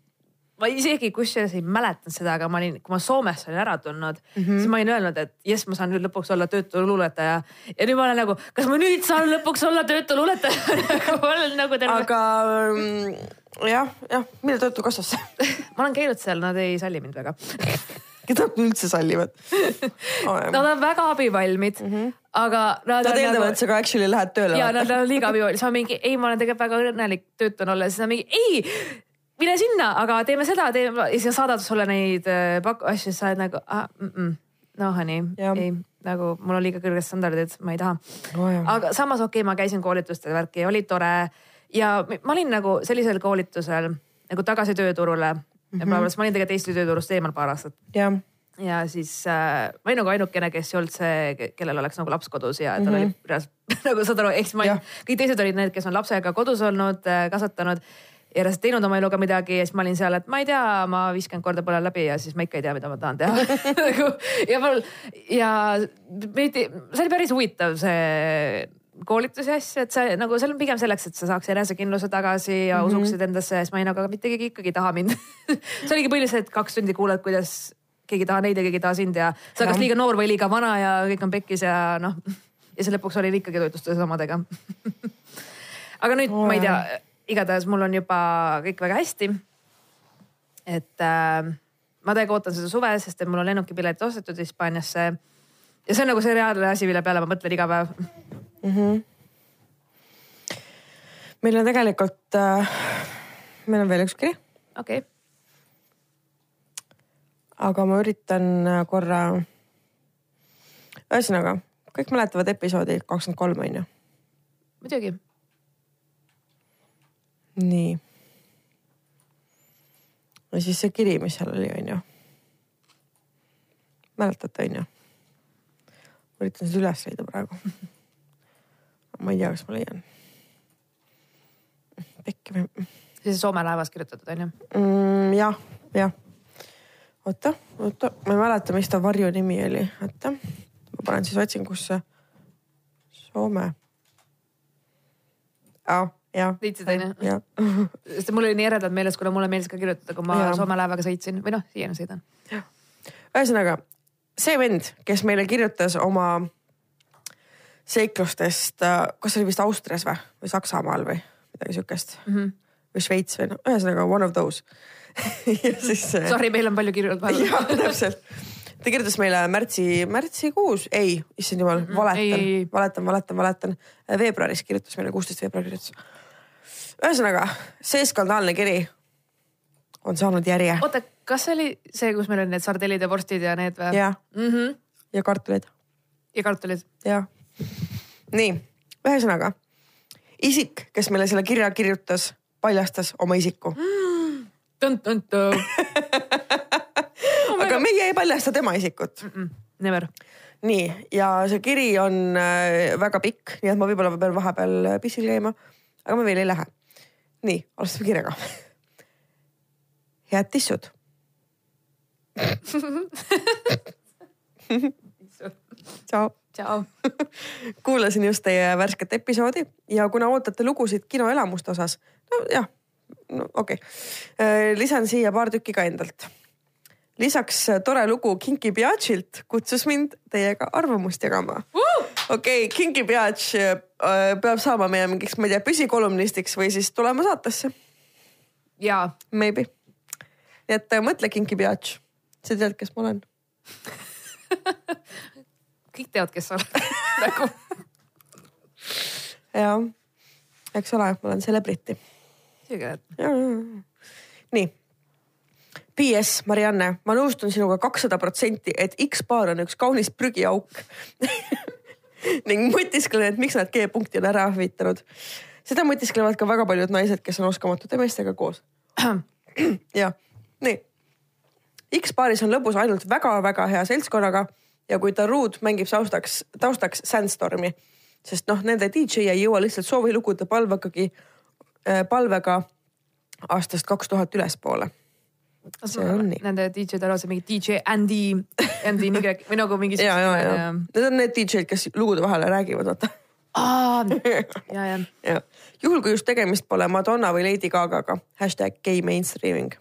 ma isegi kusjuures ei mäletanud seda, aga ma olin, kui ma Soomest olin ära tulnud mm, -hmm. siis ma olin öelnud, et jess, ma saan nüüd lõpuks olla töötu luuletaja. ja nüüd ma olen nagu, kas ma nüüd saan lõpuks olla töötu luuletaja nagu ma olen nagu terve. aga mm, jah, jah, mille Töötukassasse? ma olen käinud seal, nad ei salli mind väga. keda üldse sallivad oh,? Nad on väga abivalmid mm, -hmm. aga nad, Nad eeldavad, nagu et sa ka actually lähed tööle. ja nad on liiga abivalmid, siis ma mingi, ei, ma olen tegelikult väga õnnelik töötuna olla, siis nad mingi, ei, mine sinna, aga teeme seda, teeme ja siis saadavad sulle neid äh, pak-, asju, siis sa oled nagu ah,, mm -mm. no honey, ei nagu mul on liiga kõrged standardid, ma ei taha Oh, aga samas okei okay,, ma käisin koolitustel värki, oli tore ja ma olin nagu sellisel koolitusel nagu tagasi tööturule mm. -hmm. ma olin tegelikult Eesti tööturust eemal paar aastat ja siis äh, ma olin nagu ainukene, kes ei olnud see, ke- kellel oleks nagu laps kodus ja tal mm -hmm. oli reaalselt nagu saad aru, siis ma olin kõik teised olid need, kes on lapsega kodus olnud, kasvatanud ja reaalselt teinud oma eluga midagi ja siis ma olin seal, et ma ei tea, ma viiskümmend korda põlen läbi ja siis ma ikka ei tea, mida ma tahan teha nagu ja mul ja meid- see oli päris huvitav see koolitus ja asju, et see nagu seal on pigem selleks, et sa saaks enesekindluse tagasi ja mm -hmm. usuksid endasse ja siis ma olin aga mitte keegi ikkagi ei taha mind see oligi põhiliselt kaks tundi kuulad, kuidas keegi ei taha neid ja keegi ei taha sind ja sa oled kas liiga noor või liiga vana ja kõik on pekkis ja noh. ja siis lõpuks olin ikkagi toitlustustes omadega aga nüüd ma ei tea, igatahes mul on juba kõik väga hästi. et äh, ma täiega ootan seda suve, sest et mul on lennukipiletid ostetud Hispaaniasse. ja see on nagu see reaalne asi, mille peale ma mõtlen iga päev. meil on tegelikult äh,, meil on veel üks kiri, okei okay., aga ma üritan äh, korra. ühesõnaga, kõik mäletavad episoodi kakskümmend kolm on ju, muidugi. nii. ja siis see kiri, mis seal oli, on ju. mäletate, on ju? ma üritan seda üles leida praegu. ma ei tea, kas ma leian. pekki või see Soome laevas kirjutatud on ju. mm,? jah, jah. oota, oota, ma ei mäleta, mis ta varju nimi oli, oota. ma panen siis otsingusse. Soome. jah. Leidsid, on ju? jah, sest mul oli nii eredalt meeles, kuna mulle meeldis ka kirjutada, kui ma Jaa. Soome laevaga sõitsin või noh, siiani sõidan. ühesõnaga see vend, kes meile kirjutas oma seiklustest, kas see oli vist Austrias või, või Saksamaal või midagi siukest mm. -hmm. või Šveits või noh, ühesõnaga one of those ja siis. Sorry, meil on palju kirju jah, vahel. täpselt. ta kirjutas meile märtsi, märtsikuus, ei, issand jumal, ei, valetan ei., valetan, valetan, valetan. veebruaris kirjutas meile, kuusteist veebruar kirjutas. ühesõnaga, see skandaalne kiri on saanud järje oota, kas see oli see, kus meil olid need sardellid ja vorstid ja need või? ja, mm. -hmm. ja kartulid ja kartulid. jah. nii, ühesõnaga isik, kes meile selle kirja kirjutas, paljastas oma isiku, aga meie ei paljasta tema isikut. Never. nii, ja see kiri on äh, väga pikk, nii et ma võib-olla pean vahepeal äh, pissil käima, aga ma veel ei lähe. nii, alustame kirjaga. head tissud, tšau tšau. kuulasin just teie värsket episoodi ja kuna ootate lugusid kinoelamuste osas, nojah, no okei okay.. lisan siia paar tükki ka endalt. Lisaks äh, tore lugu Kinki Biatšilt kutsus mind teiega arvamust jagama. okei okay,, Kinki Biatš äh, peab saama meie mingiks, ma ei tea, püsikolumnistiks või siis tulema saatesse, ja maybe. nii et äh, mõtle, Kinki Biatš, sa tead, kes ma olen. kõik teavad, kes sa oled nagu. jah, eks ole, ma olen celebrity nii. PS Marianne, ma nõustun sinuga kakssada protsenti, et X-baar on üks kaunis prügiauk ning mõtisklen, et miks nad G-punkti on ära hävitanud. seda mõtisklevad ka väga paljud naised, kes on oskamatute meestega koos. jah, nii. X-baaris on lõbus ainult väga-väga hea seltskonnaga ja kui Darude mängib taustaks, taustaks Sandstormi, sest noh, nende DJ ei jõua lihtsalt soovilugude palvegagi, palvega aastast kaks tuhat ülespoole. Nende DJ-d on lausa mingi DJ Andy, Andy Y või nagu mingi. ja, ja, ja need on need DJ-d, kes lugude vahele räägivad, vaata. ja, ja ja juhul, kui just tegemist pole Madonna või Lady Gagaga, hashtag gay mainstreaming.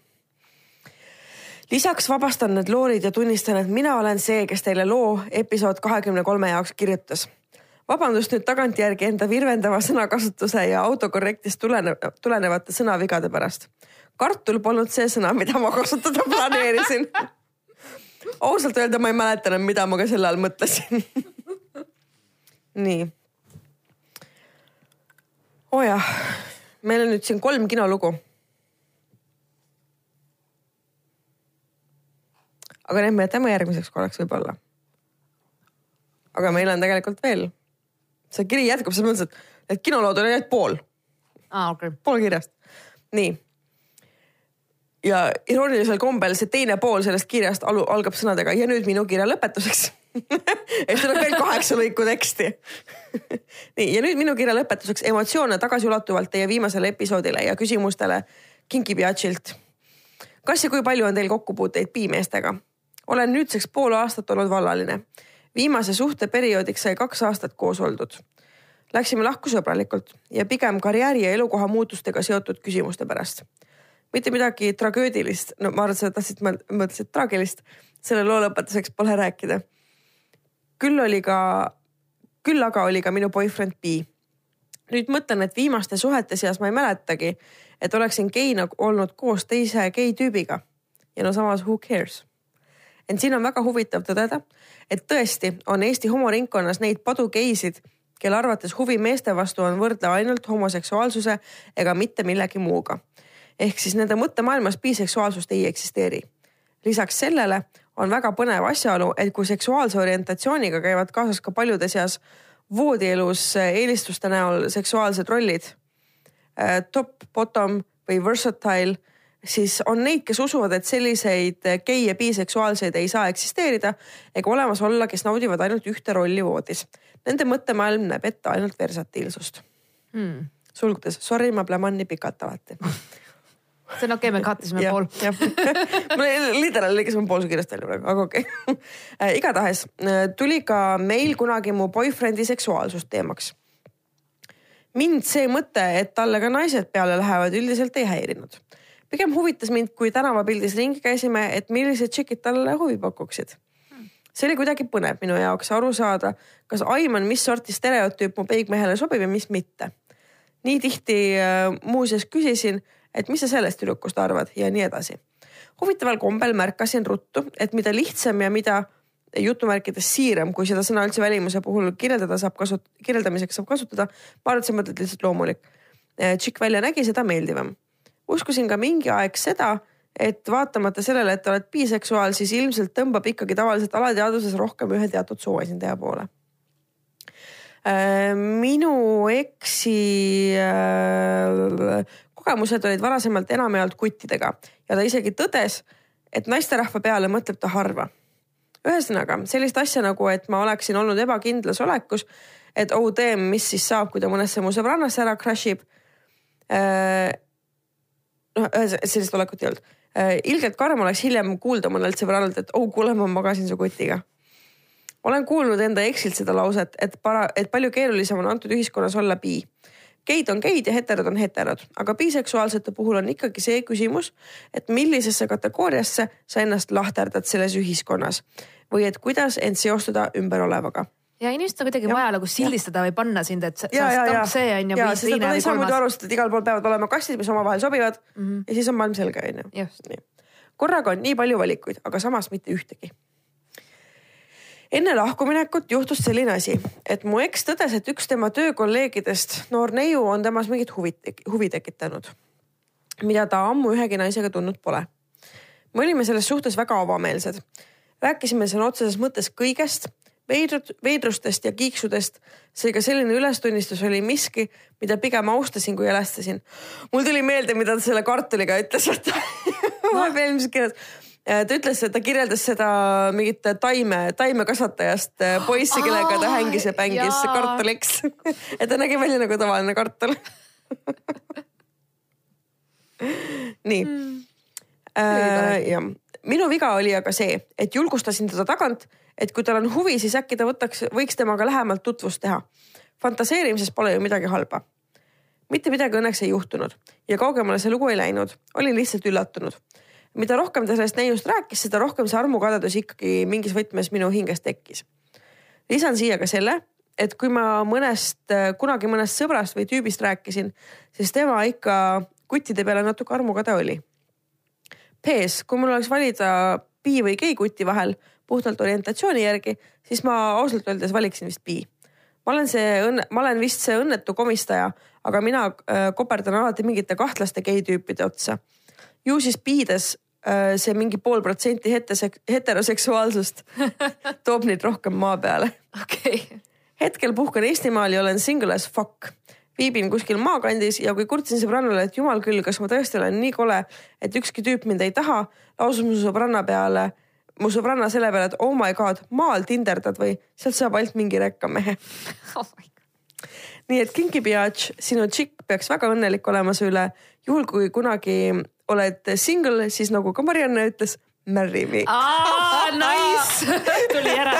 lisaks vabastan need loorid ja tunnistan, et mina olen see, kes teile loo episood kahekümne kolme jaoks kirjutas. vabandust nüüd tagantjärgi enda virvendava sõnakasutuse ja autokorrektist tulene, tulenevate sõnavigade pärast. Kartul polnud see sõna, mida ma kasutada planeerisin. ausalt öelda ma ei mäleta enam, mida ma ka sel ajal mõtlesin nii. oo oh jah, meil on nüüd siin kolm kinolugu aga need me jätame järgmiseks korraks võib-olla. aga meil on tegelikult veel, see kiri jätkub selles mõttes, et need kinolood on ainult pool aa ah, okei okay.. pool kirjast. nii. Ja iroonilisel kombel see teine pool sellest kirjast alu, algab sõnadega ja nüüd minu kirja lõpetuseks et seal on veel kaheksa lõiku teksti nii ja nüüd minu kirja lõpetuseks emotsioone tagasiulatuvalt teie viimasele episoodile ja küsimustele Kinki Piachilt. kas ja kui palju on teil kokkupuuteid piimeestega? olen nüüdseks pool aastat olnud vallaline. viimase suhteperioodiks sai kaks aastat koos oldud. Läksime lahku sõbralikult ja pigem karjääri ja elukoha muutustega seotud küsimuste pärast. Mitte midagi tragöödilist, no ma arvan, sa tahtsid, mõtlesid traagilist, selle loo lõpetuseks pole rääkida. küll oli ka, küll aga oli ka minu boyfriend bi. nüüd mõtlen, et viimaste suhete seas ma ei mäletagi, et oleksin geina olnud koos teise gei tüübiga. ja no samas who cares ent siin on väga huvitav tõdeda, et tõesti on Eesti homoringkonnas neid padugeisid, kelle arvates huvi meeste vastu on võrdlev ainult homoseksuaalsuse ega mitte millegi muuga. Ehk siis nende mõttemaailmas biseksuaalsust ei eksisteeri. lisaks sellele on väga põnev asjaolu, et kui seksuaalse orientatsiooniga käivad kaasas ka paljude seas voodielus eelistuste näol seksuaalsed rollid, äh, top, bottom või versatile siis on neid, kes usuvad, et selliseid gei ja biseksuaalseid ei saa eksisteerida ega olemas olla, kes naudivad ainult ühte rolli voodis. Nende mõttemaailm näeb ette ainult versatiilsust hmm.. sulgudes, sorry, ma pläman nii pikalt alati see on okei okay,, me kattisime pool. mul literaal lõikasime pool su kirjast välja praegu, aga okei okay. äh,. igatahes äh, tuli ka meil kunagi mu boyfriend'i seksuaalsust teemaks. mind see mõte, et talle ka naised peale lähevad, üldiselt ei häirinud pigem huvitas mind, kui tänavapildis ringi käisime, et millised tšikid talle huvi pakuksid. see oli kuidagi põnev minu jaoks aru saada, kas aiman, mis sorti stereotüüp mu peigmehele sobib ja mis mitte. nii tihti äh, muuseas küsisin, et mis sa sellest tüdrukust arvad ja nii edasi. huvitaval kombel märkasin ruttu, et mida lihtsam ja mida jutumärkides siiram, kui seda sõna üldse välimuse puhul kirjeldada saab kasut-, kirjeldamiseks saab kasutada. ma arvan, et see mõte lihtsalt loomulik. tšikk välja nägi, seda meeldivam uskusin ka mingi aeg seda, et vaatamata sellele, et oled biseksuaal, siis ilmselt tõmbab ikkagi tavaliselt alateadvuses rohkem ühe teatud sooesindaja poole. Äh, minu eksi äh, kogemused olid varasemalt enamjaolt kuttidega ja ta isegi tõdes, et naisterahva peale mõtleb ta harva. ühesõnaga sellist asja nagu, et ma oleksin olnud ebakindlas olekus, et oh damn, mis siis saab, kui ta mõnesse mu sõbrannasse ära crash ib äh, noh, sellist olekut ei olnud. Äh, ilgelt karm oleks hiljem kuulda mõnelt sõbrannalt, et oh kuule, ma magasin su kotiga. olen kuulnud enda eksilt seda lauset, et para-, et palju keerulisem on antud ühiskonnas olla bi. Geid on geid ja heterod on heterod, aga biseksuaalsete puhul on ikkagi see küsimus, et millisesse kategooriasse sa ennast lahterdad selles ühiskonnas või et kuidas end seostada ümberolevaga ja inimesed on kuidagi ja. vaja nagu sildistada või panna sind, et sa, ja, sa ja, see on ju. ja, sest nad ei saa muidu aru, et igal pool peavad olema kastid, mis omavahel sobivad mm -hmm. ja siis on maailm selge, on ju. korraga on nii palju valikuid, aga samas mitte ühtegi. Enne lahkuminekut juhtus selline asi, et mu eks tõdes, et üks tema töökolleegidest, noor neiu, on temas mingit huvi, huvi tekitanud, mida ta ammu ühegi naisega tundnud pole. me olime selles suhtes väga avameelsed rääkisime sõna otseses mõttes kõigest veidrud, veidrustest ja kiiksudest. seega selline ülestunnistus oli miski, mida pigem austasin kui jälestasin. mul tuli meelde, mida ta selle kartuliga ütles vahepeal eelmises kirjas ta ütles, et ta kirjeldas seda mingit taime, taimekasvatajast äh, poissi, kellega ta hängis ja pängis kartuliks. Et ta nägi välja nagu tavaline kartul. Nii. Mm.. Äh, jah, minu viga oli aga see, et julgustasin teda tagant et kui tal on huvi, siis äkki ta võtaks, võiks temaga lähemalt tutvust teha. fantaseerimises pole ju midagi halba. mitte midagi õnneks ei juhtunud ja kaugemale see lugu ei läinud, olin lihtsalt üllatunud. Mida rohkem ta sellest neiust rääkis, seda rohkem see armukadedus ikkagi mingis võtmes minu hinges tekkis. lisan siia ka selle, et kui ma mõnest, kunagi mõnest sõbrast või tüübist rääkisin, siis tema ikka kuttide peale natuke armukade oli. PS, kui mul oleks valida bi või gei kuti vahel puhtalt orientatsiooni järgi, siis ma ausalt öeldes valiksin vist bi. ma olen see õnne, ma olen vist see õnnetu komistaja, aga mina äh, koperdan alati mingite kahtlaste geitüüpide otsa. Ju siis biides äh, see mingi pool protsenti heteroseksuaalsust toob neid rohkem maa peale. okei okay. hetkel puhkan Eestimaal ja olen single as fuck viibin kuskil maakandis ja kui kurtsin sõbrannale, et jumal küll, kas ma tõesti olen nii kole, et ükski tüüp mind ei taha, lausus mu sõbranna peale, mu sõbranna selle peale, et oh my god, maal tinderdad või sealt saab ainult mingi rekkamehe oh. nii et Kinky Biatch, sinu tšikk peaks väga õnnelik olema su üle. juhul kui kunagi oled single, siis nagu ka Marianne ütles marry me. Nice tuli ära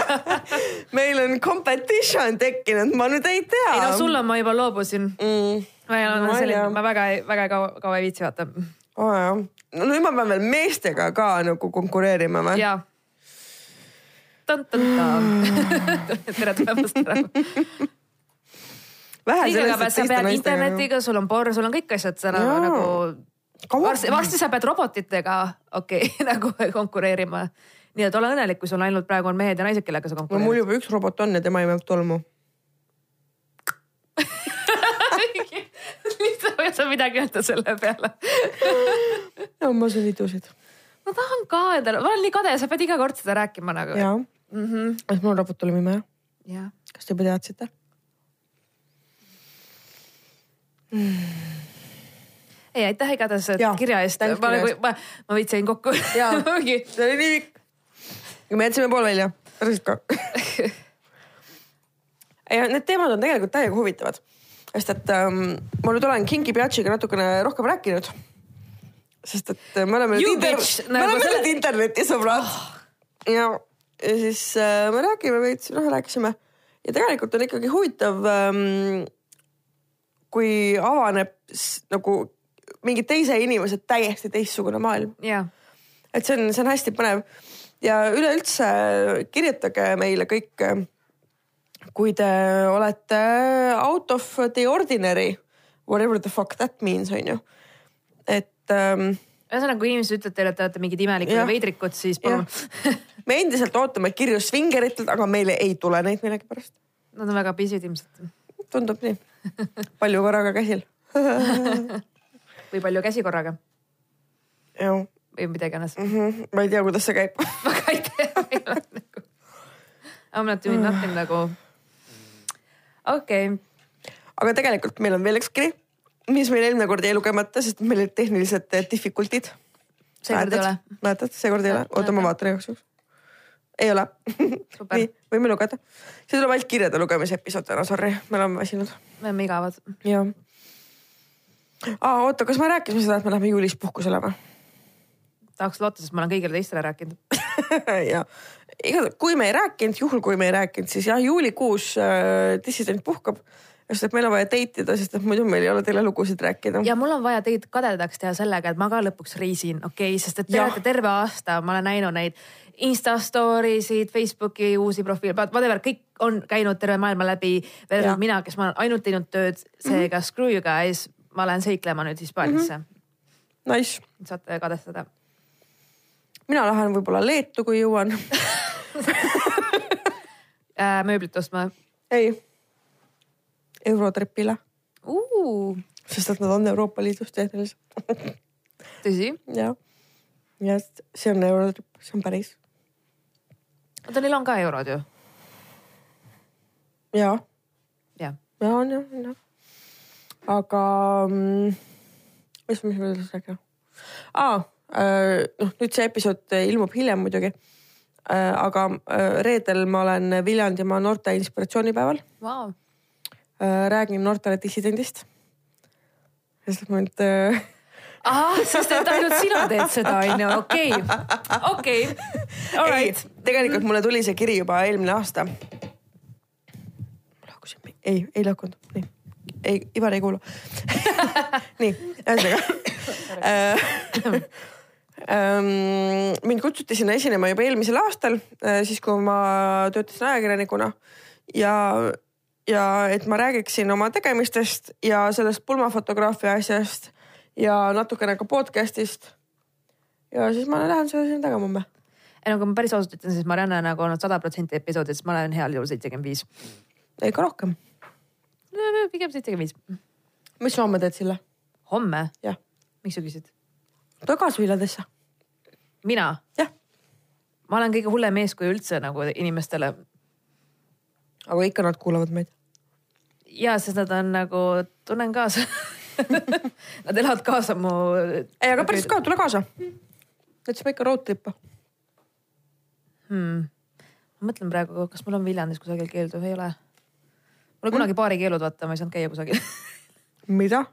meil on competition tekkinud, ma nüüd ei tea. ei no sulle ma juba loobusin mm.. ma ei ole no, selline, ma väga, väga kaua, kaua ei viitsi vaata. jah, no nüüd ma pean veel meestega ka nagu konkureerima või? jaa. tere tulemast ära vähe sellest, et sa pead internetiga, sul on porr, sul on kõik asjad, nagu, nagu varsti, varsti sa pead robotitega, okei okay, nagu konkureerima. nii et ole õnnelik, kui sul ainult praegu on mehed ja naised, kellega sa konkureerid. no mul juba üks robot on ja tema imeb tolmu lihtsalt sa midagi öelda selle peale no ma saan idusid. ma tahan ka endale, ma olen nii kade, sa pead iga kord seda rääkima nagu. jaa mm -hmm., kas mul robot tuleb ime? jah. kas te juba teadsite mm.? Ei, aitäh igatahes kirja eest. ma nagu, ma, ma võtsin kokku. jaa, see oli nii pikk. me jätsime pool välja, pärast ka. ja need teemad on tegelikult täiega huvitavad. sest et ähm, ma nüüd olen Kinky Biatchiga natukene rohkem rääkinud. sest et me oleme you nüüd bitch, inter... me oleme nüüd internetisõbrad oh.. ja, ja siis äh, me räägime veits, noh rääkisime ja tegelikult on ikkagi huvitav ähm,, kui avaneb nagu mingi teise inimese täiesti teistsugune maailm. Yeah.. et see on, see on hästi põnev. Ja üleüldse kirjutage meile kõik, kui te olete out of the ordinary, whatever the fuck that means on ju, et ähm,. ühesõnaga, kui inimesed ütlevad teile, et te olete mingid imelikud ja veidrikud, siis palun. Me endiselt ootame kirju svingeritelt, aga meile ei tule neid millegipärast. Nad on väga pisid ilmselt. tundub nii, palju korraga käsil või palju käsi korraga. või mida iganes mm. -hmm. ma ei tea, kuidas see käib ma ka ei tea, meil on nagu. I m not doing nothing nagu. okei okay.. aga tegelikult meil on veel üks kiri, mis meil eelmine kord jäi lugemata, sest meil olid tehnilised difficult'id. seekord ei ole. mäletad, seekord ei ole, oota ma vaatan igaks juhuks. ei ole nii, võime lugeda. see tuleb ainult kirjade lugemise episood täna, sorry, me oleme väsinud. me oleme igavad. jah aa, oota, kas me rääkisime seda, et me läheme juulis puhkusele või? tahaks loota, sest ma olen kõigile teistele rääkinud ja igatahes, kui me ei rääkinud, juhul kui me ei rääkinud, siis jah, juulikuus äh, dissident puhkab sest et meil on vaja date ida, sest et muidu meil ei ole teile lugusid rääkida. ja mul on vaja teid kadedaks teha sellega, et ma ka lõpuks reisin, okei okay?, sest et te olete terve aasta, ma olen näinud neid Insta story sid, Facebooki uusi profiile, whatever, kõik on käinud terve maailma läbi. mina, kes ma olen ainult teinud tööd, seega mm -hmm. screw you guys, ma lähen seiklema nüüd Hispaaniasse mm. -hmm. Nice. saate kadestada. mina lähen võib-olla Leetu, kui jõuan äh, mööblit ostma? ei, Eurotripile uh.. sest et nad on Euroopa Liidus tehniliselt tõsi? jah, ja see on Eurotrip, see on päris. oota, neil on ka eurod ju? ja, ja on jah, jah aga mm, mis, mis ma üldse räägin ah,? noh, nüüd see episood ilmub hiljem muidugi. Äh, aga äh, reedel ma olen Viljandimaa noorte inspiratsioonipäeval wow.. räägin noortele dissidendist. sest nüüd ahah, sest et ainult sina teed seda, onju, okei, okei. ei, tegelikult mulle tuli see kiri juba eelmine aasta. lahkusin, ei, ei lahkunud, nii ei, Ivar ei kuulu nii, ühesõnaga ähm, mind kutsuti sinna esinema juba eelmisel aastal, äh, siis kui ma töötasin ajakirjanikuna ja ja et ma räägiksin oma tegemistest ja sellest pulmafotograafia asjast ja natukene ka podcast'ist. ja siis ma lähen seda sinna tegema homme. ei no kui ma päris ausalt ütlen, siis Marianne on nagu olnud sada protsenti episoodidest, ma olen heal juhul seitsekümmend viis. ikka rohkem. Pigem seitsekümmend viis. mis homme teed, Sille? homme? miks sa küsid? tule kaasviljadesse. mina? jah. ma olen kõige hullem eeskuju üldse nagu inimestele. aga ikka nad kuulavad meid. ja, sest nad on nagu, tunnen kaasa Nad elavad kaasa mu. ei, aga pärast ka, tule kaasa. jätsime ikka trip'i hmm.. ma mõtlen praegu, kas mul on Viljandis kusagil keeldu, ei ole. Mul oli kunagi paari keelud, vaata, ma ei saanud käia kusagil mida?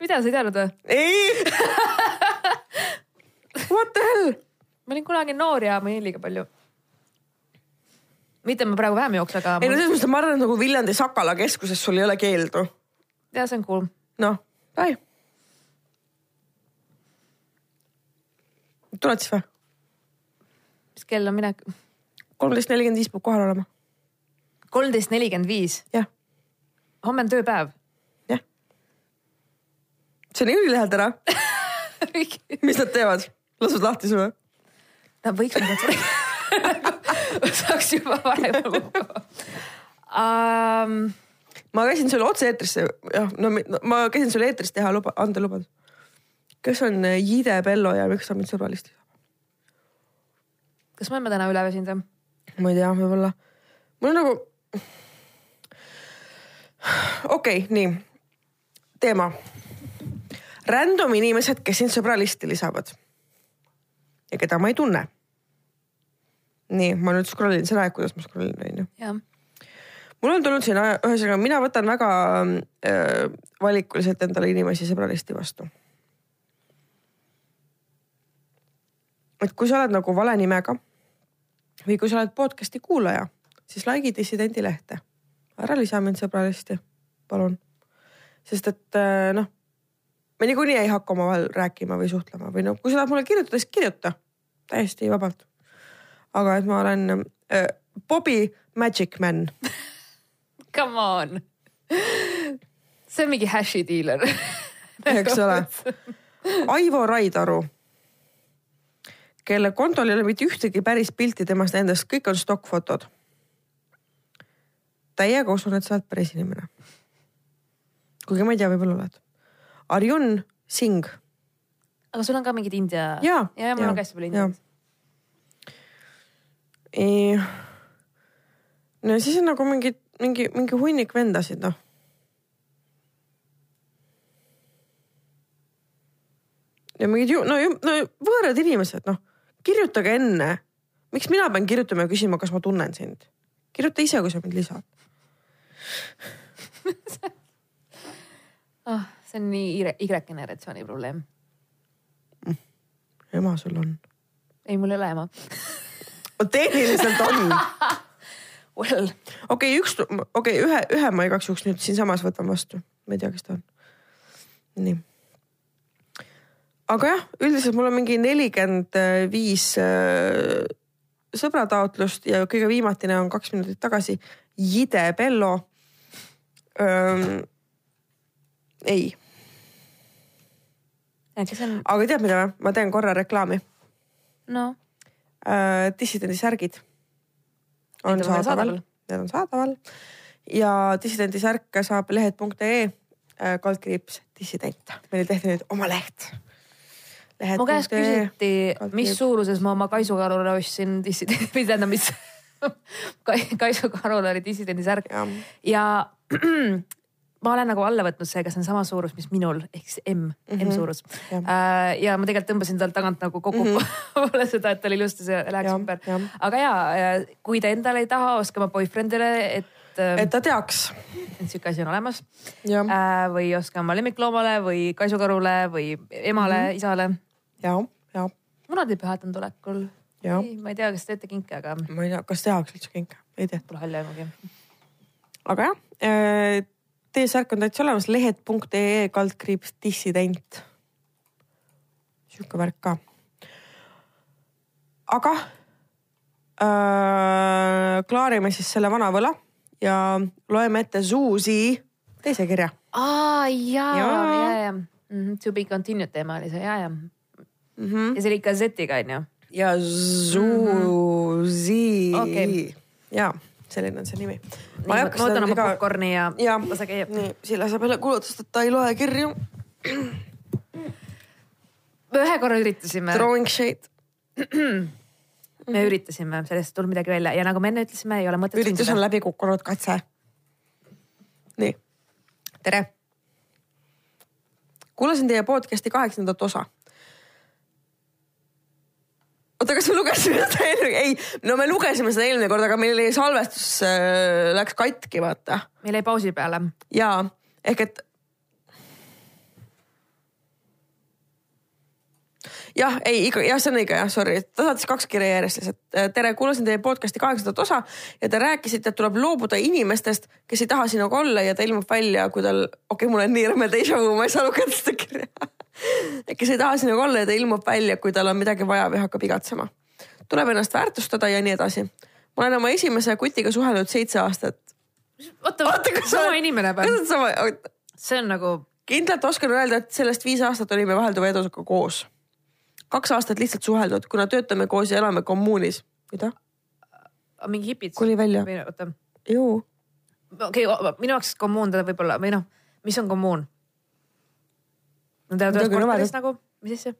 mida, sa ei teadnud või? ei What the hell? ma olin kunagi noor ja ma jõin liiga palju. mitte ma praegu vähem jooksen, aga. ei no selles mõttes, et ma arvan, et nagu Viljandi Sakala keskuses sul ei ole keeldu. ja see on cool. noh, ai. tuled siis või? mis kell on minek? kolmteist nelikümmend viis peab kohal olema. kolmteist nelikümmend viis? jah. Homme on tööpäev. jah. see on ülilehelt ära mis nad teevad? lasud lahti sulle? Nad võiks saaks juba varem um, ma käisin sulle otse-eetrisse, jah, no ma käisin sulle eetris teha luba, anda lubadus. kes on äh, Jide Bello ja miks ta mind sõbralisti saab? kas me oleme täna üle väsinud või? ma ei tea, võib-olla. mul on nagu. Okei okay,, nii. teema. Random inimesed, kes sind sõbralisti lisavad. ja keda ma ei tunne. nii, ma nüüd scroll in, sa näed, kuidas ma scroll in, onju. jah mul on tulnud siin, ühesõnaga mina võtan väga äh, valikuliselt endale inimesi sõbralisti vastu. et kui sa oled nagu vale nimega või kui sa oled podcast'i kuulaja, siis like'i dissidendi lehte. Ära lisa mind sõbralisti, palun. sest et äh, noh, me niikuinii ei hakka omavahel rääkima või suhtlema või noh, kui sa tahad mulle kirjutada, siis kirjuta täiesti vabalt. aga et ma olen äh, Bobby Magic Man Come on. see on mingi hashi diiler. eks ole. Aivo Raidaru, kelle kontol ei ole mitte ühtegi päris pilti temast endast, kõik on stokkfotod. Täiega usun, et sa oled päris inimene. kuigi ma ei tea, võib-olla oled. Arjun Singh. aga sul on ka mingid India? ja, ja, ja mul on ka hästi palju Indiat. no siis on nagu mingid mingi, mingi hunnik vendasid, noh. ja mingid ju, no, no võõrad inimesed, noh, kirjutage enne. miks mina pean kirjutama ja küsima, kas ma tunnen sind? kirjuta ise, kui sa mind lisad oh, see on nii Y-generatsiooni probleem mm.. ema sul on? ei, mul ei ole ema tehniliselt on Well. okei okay,, üks, okei okay,, ühe, ühe ma igaks juhuks nüüd siinsamas võtan vastu, ma ei tea, kes ta on. nii. aga jah, üldiselt mul on mingi nelikümmend viis äh, sõbrataotlust ja kõige viimatine on kaks minutit tagasi. Jide Bello. Ei. On... aga tead mida või, ma teen korra reklaami. no äh,. dissidendi särgid on saadaval, need on saadaval ja dissidendi särke saab lehed.ee kaldkriips dissident, meil tehti nüüd oma leht. mu käest küsiti, mis suuruses ma oma kaisukarule ostsin dissidendi või tähendab, mis kaisukarul oli dissidendi särk ja, ja ma olen nagu alla võtnud see, kas see on sama suurus, mis minul ehk siis M mm, -hmm. M suurus. Äh, ja ma tegelikult tõmbasin talt tagant nagu kokku mm -hmm. seda, et tal ilusti see läheks ümber. aga ja, kui ta endale ei taha, ostke oma boyfriend'ile, et. et ta teaks. et sihuke asi on olemas. Äh, või ostke oma lemmikloomale või kaisukarule või emale mm, -hmm. isale. ja, ja. munadipühad on tulekul. Ma ei tea, kas teete kinke, aga. ma ei tea, kas tehakse üldse kinke, ei tehta. Pole halli aimugi. aga jah äh, T-särk on täitsa olemas, lehed.ee kaldkriips dissident. sihuke värk ka. aga äh, klaarime siis selle vana võla ja loeme ette Zuzi teise kirja. aa jaa, Jaa. ja, ja mm. -hmm. To be continued teema oli see ja, ja mm. Mhm. -hmm. ja see oli kassetiga onju. Ja Zuzi Okei. ja selline on see nimi. ma võtan oma popkorni ja, ja lase käia. nii, Sille saab jälle kuulutada, et ta ei loe kirju. me ühe korra üritasime, Throwing shade. me üritasime, sellest ei tulnud midagi välja ja nagu me enne ütlesime, ei ole mõtet. üritus on läbi kukkunud katse. nii, tere. kuulasin teie podcast'i kaheksandat osa. oota, kas me lugesime seda eelmine, ei, no me lugesime seda eelmine kord, aga meil salvestus äh, läks katki, vaata meil jäi pausi peale. ja ehk et. jah, ei ikka jah, see on õige jah, sorry, ta saatis kaks kirja järjest lihtsalt. tere, kuulasin teie podcast'i kaheksandat osa ja te rääkisite, et tuleb loobuda inimestest, kes ei taha sinuga olla ja ta ilmub välja, kui tal, okei okay,, mul on nii räme déjà vu, ma ei saa lugeda seda kirja. kes ei taha sinuga olla ja ta ilmub välja, kui tal on midagi vaja või hakkab igatsema. tuleb ennast väärtustada ja nii edasi. ma olen oma esimese kutiga suhelnud seitse aastat. oota Oota,, kas sama sa- inimene kas peab, on sama, see on nagu, kindlalt oskan öelda, et sellest viis aastat olime vahelduva edusega koos. kaks aastat lihtsalt suheldud, kuna töötame koos ja elame kommuunis. mida? mingi hipid. kuli välja. või oota, okei okay,, minu jaoks kommuun teda võib-olla või noh, mis on kommuun? No tead ühes korteris nagu, mis asja?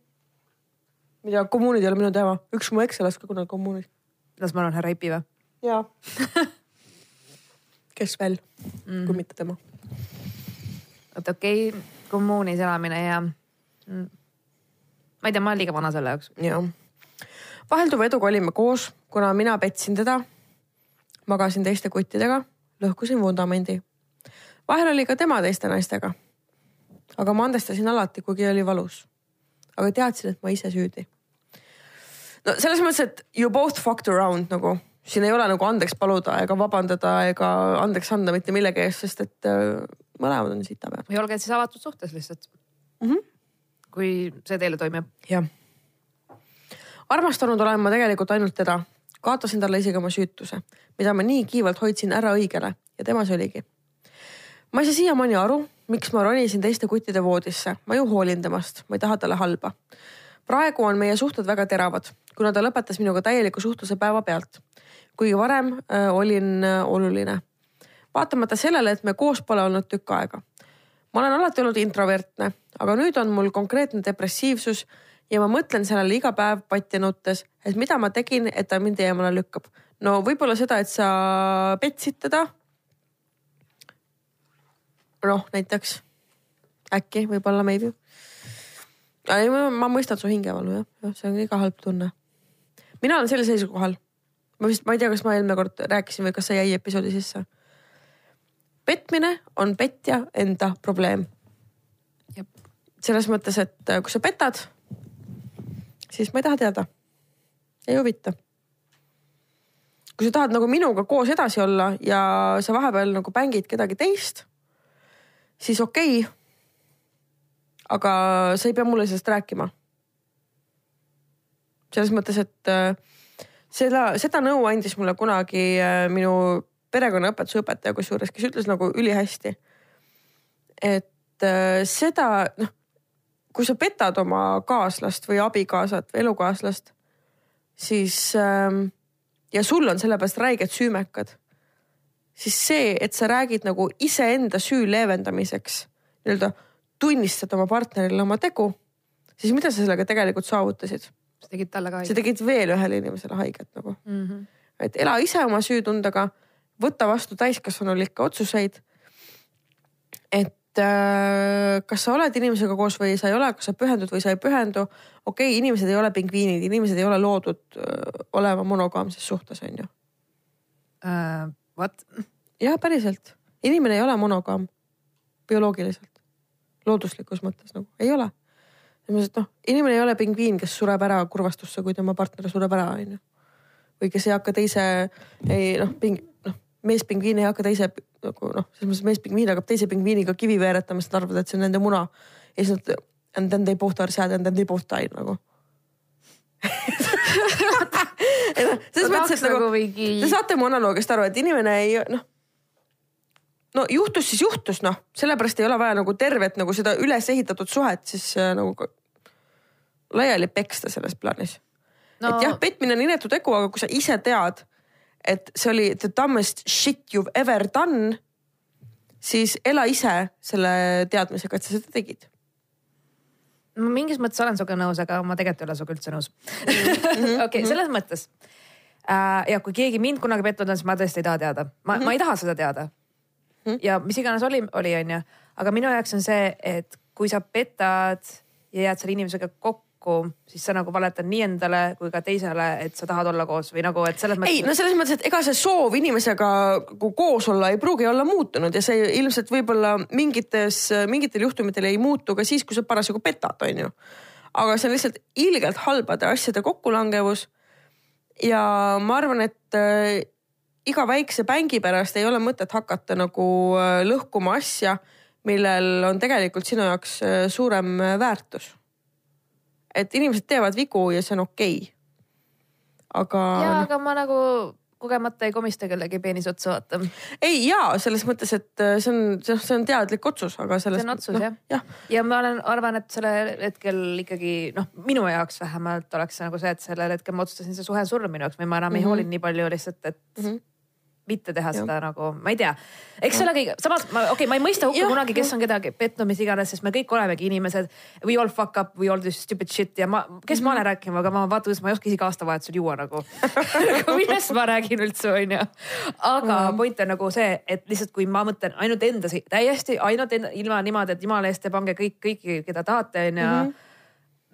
mida, kommuunid ei ole minu teema. üks mu eks elas ka kunagi kommuunis. las ma olen härra Ipi või? jaa. kes veel mm., kui mitte tema. oota okei okay,, kommuunis elamine ja mm. ma ei tea, ma olen liiga vana selle jaoks. jah. vahelduva eduga olime koos, kuna mina petsin teda. magasin teiste kuttidega, lõhkusin vundamendi. vahel oli ka tema teiste naistega. Aga ma andestasin alati, kuigi oli valus. aga teadsin, et ma ise süüdi. no selles mõttes, et you both fucked around nagu, siin ei ole nagu andeks paluda ega vabandada ega andeks anda mitte millegi eest, sest et äh, mõlemad on sitapead. või olge siis avatud suhtes lihtsalt mm. -hmm. kui see teile toimib. jah. armastanud olen ma tegelikult ainult teda. kaotasin talle isegi oma süütuse, mida ma nii kiivalt hoidsin ära õigele ja tema see oligi. Ma ei saa siiamaani aru, miks ma ronisin teiste kuttide voodisse, ma ju hoolin temast, ma ei taha talle halba. praegu on meie suhted väga teravad, kuna ta lõpetas minuga täieliku suhtluse päevapealt. kuigi varem äh, olin äh, oluline. vaatamata sellele, et me koos pole olnud tükk aega ma olen alati olnud introvertne, aga nüüd on mul konkreetne depressiivsus ja ma mõtlen sellele iga päev patti nuttes, et mida ma tegin, et ta mind eemale lükkab. no võib-olla seda, et sa petsid teda. noh, näiteks äkki võib-olla maybe. Ma, ma mõistan su hingevalu jah, jah, see on iga halb tunne. mina olen sellisel seisukohal. ma vist, ma ei tea, kas ma eelmine kord rääkisin või kas see jäi episoodi sisse petmine on petja enda probleem. selles mõttes, et äh, kui sa petad, siis ma ei taha teada. ei huvita. kui sa tahad nagu minuga koos edasi olla ja sa vahepeal nagu bängid kedagi teist, siis okei okay.. aga sa ei pea mulle sellest rääkima. selles mõttes, et äh, seda, seda nõu andis mulle kunagi äh, minu perekonnaõpetuse õpetaja kusjuures, kes ütles nagu ülihästi. et äh, seda noh, kui sa petad oma kaaslast või abikaasat või elukaaslast, siis ähm, ja sul on sellepärast räiged süümekad, siis see, et sa räägid nagu iseenda süü leevendamiseks nii-öelda tunnistad oma partnerile oma tegu, siis mida sa sellega tegelikult saavutasid? sa tegid talle ka sa tegid veel ühele inimesele haiget nagu mm. -hmm. et ela ise oma süütundega, võta vastu täiskasvanulikke otsuseid. et äh, kas sa oled inimesega koos või sa ei ole, kas sa pühendud või sa ei pühendu. okei okay,, inimesed ei ole pingviinid, inimesed ei ole loodud öö, olema monogaamses suhtes, on ju. uh,. What? jah, päriselt, inimene ei ole monogaam bioloogiliselt, looduslikus mõttes nagu ei ole. selles mõttes, et noh, inimene ei ole pingviin, kes sureb ära kurvastusse, kui tema partner sureb ära, on ju. või kes ei hakka teise, ei noh, ping-, noh, meespingviin ei hakka teise nagu noh, selles mõttes meespingviin hakkab teise pingviiniga kivi veeretama, sest nad arvavad, et see on nende muna. ja siis nad and then they both are sad and then they both die nagu. selles mõttes, et nagu nagu mingi Te saate mu analoogiast aru, et inimene ei noh, no juhtus siis juhtus noh, sellepärast ei ole vaja nagu tervet nagu seda üles ehitatud suhet siis äh, nagu laiali peksta selles plaanis no.. et jah, petmine on inetu tegu, aga kui sa ise tead, et see oli the dumbest shit you have ever done, siis ela ise selle teadmisega, et sa seda tegid. Ma mingis mõttes olen sinuga nõus, aga ma tegelikult ei ole sinuga üldse nõus. okei, selles mõttes äh,. ja kui keegi mind kunagi petnud on, siis ma tõesti ei taha teada, ma, ma ei taha seda teada. ja mis iganes oli, oli onju, aga minu jaoks on see, et kui sa petad ja jääd selle inimesega kokku, siis sa nagu valetad nii endale kui ka teisele, et sa tahad olla koos või nagu, et selles mõttes. ei no selles mõttes, et ega see soov inimesega koos olla ei pruugi olla muutunud ja see ilmselt võib-olla mingites, mingitel juhtumitel ei muutu ka siis, kui sa parasjagu petad, onju. aga see on lihtsalt ilgelt halbade asjade kokkulangevus. ja ma arvan, et äh, iga väikse pängi pärast ei ole mõtet hakata nagu äh, lõhkuma asja, millel on tegelikult sinu jaoks äh, suurem väärtus. Et inimesed teevad vigu ja see on okei okay.. aga ja, aga ma nagu kogemata ei komista kellegi peenis otsa vaata. ei jaa, selles mõttes, et äh, see on, see on teadlik otsus, aga selles. see on otsus jah jah, ja ma olen, arvan, et sellel hetkel ikkagi noh, minu jaoks vähemalt oleks see nagu see, et sellel hetkel ma otsustasin see suhe surra minu jaoks või ma enam mm -hmm. ei hoolinud nii palju lihtsalt, et mm -hmm. Mitte teha Jah. seda nagu, ma ei tea. eks see olegi, samas ma, okei okay,, ma ei mõista hukka kunagi, kes on kedagi petnud, mis iganes, sest me kõik olemegi inimesed. We all fuck up, we all do stupid shit ja ma, kes mm -hmm. ma olen rääkima, aga ma vaata, ma ei oska isegi aastavahetusel juua nagu. millest ma räägin üldse, onju. aga Mhm. point on nagu see, et lihtsalt kui ma mõtlen ainult enda, täiesti ainult enda, ilma niimoodi, et jumala eest te pange kõik, kõiki, keda tahate, onju Mhm.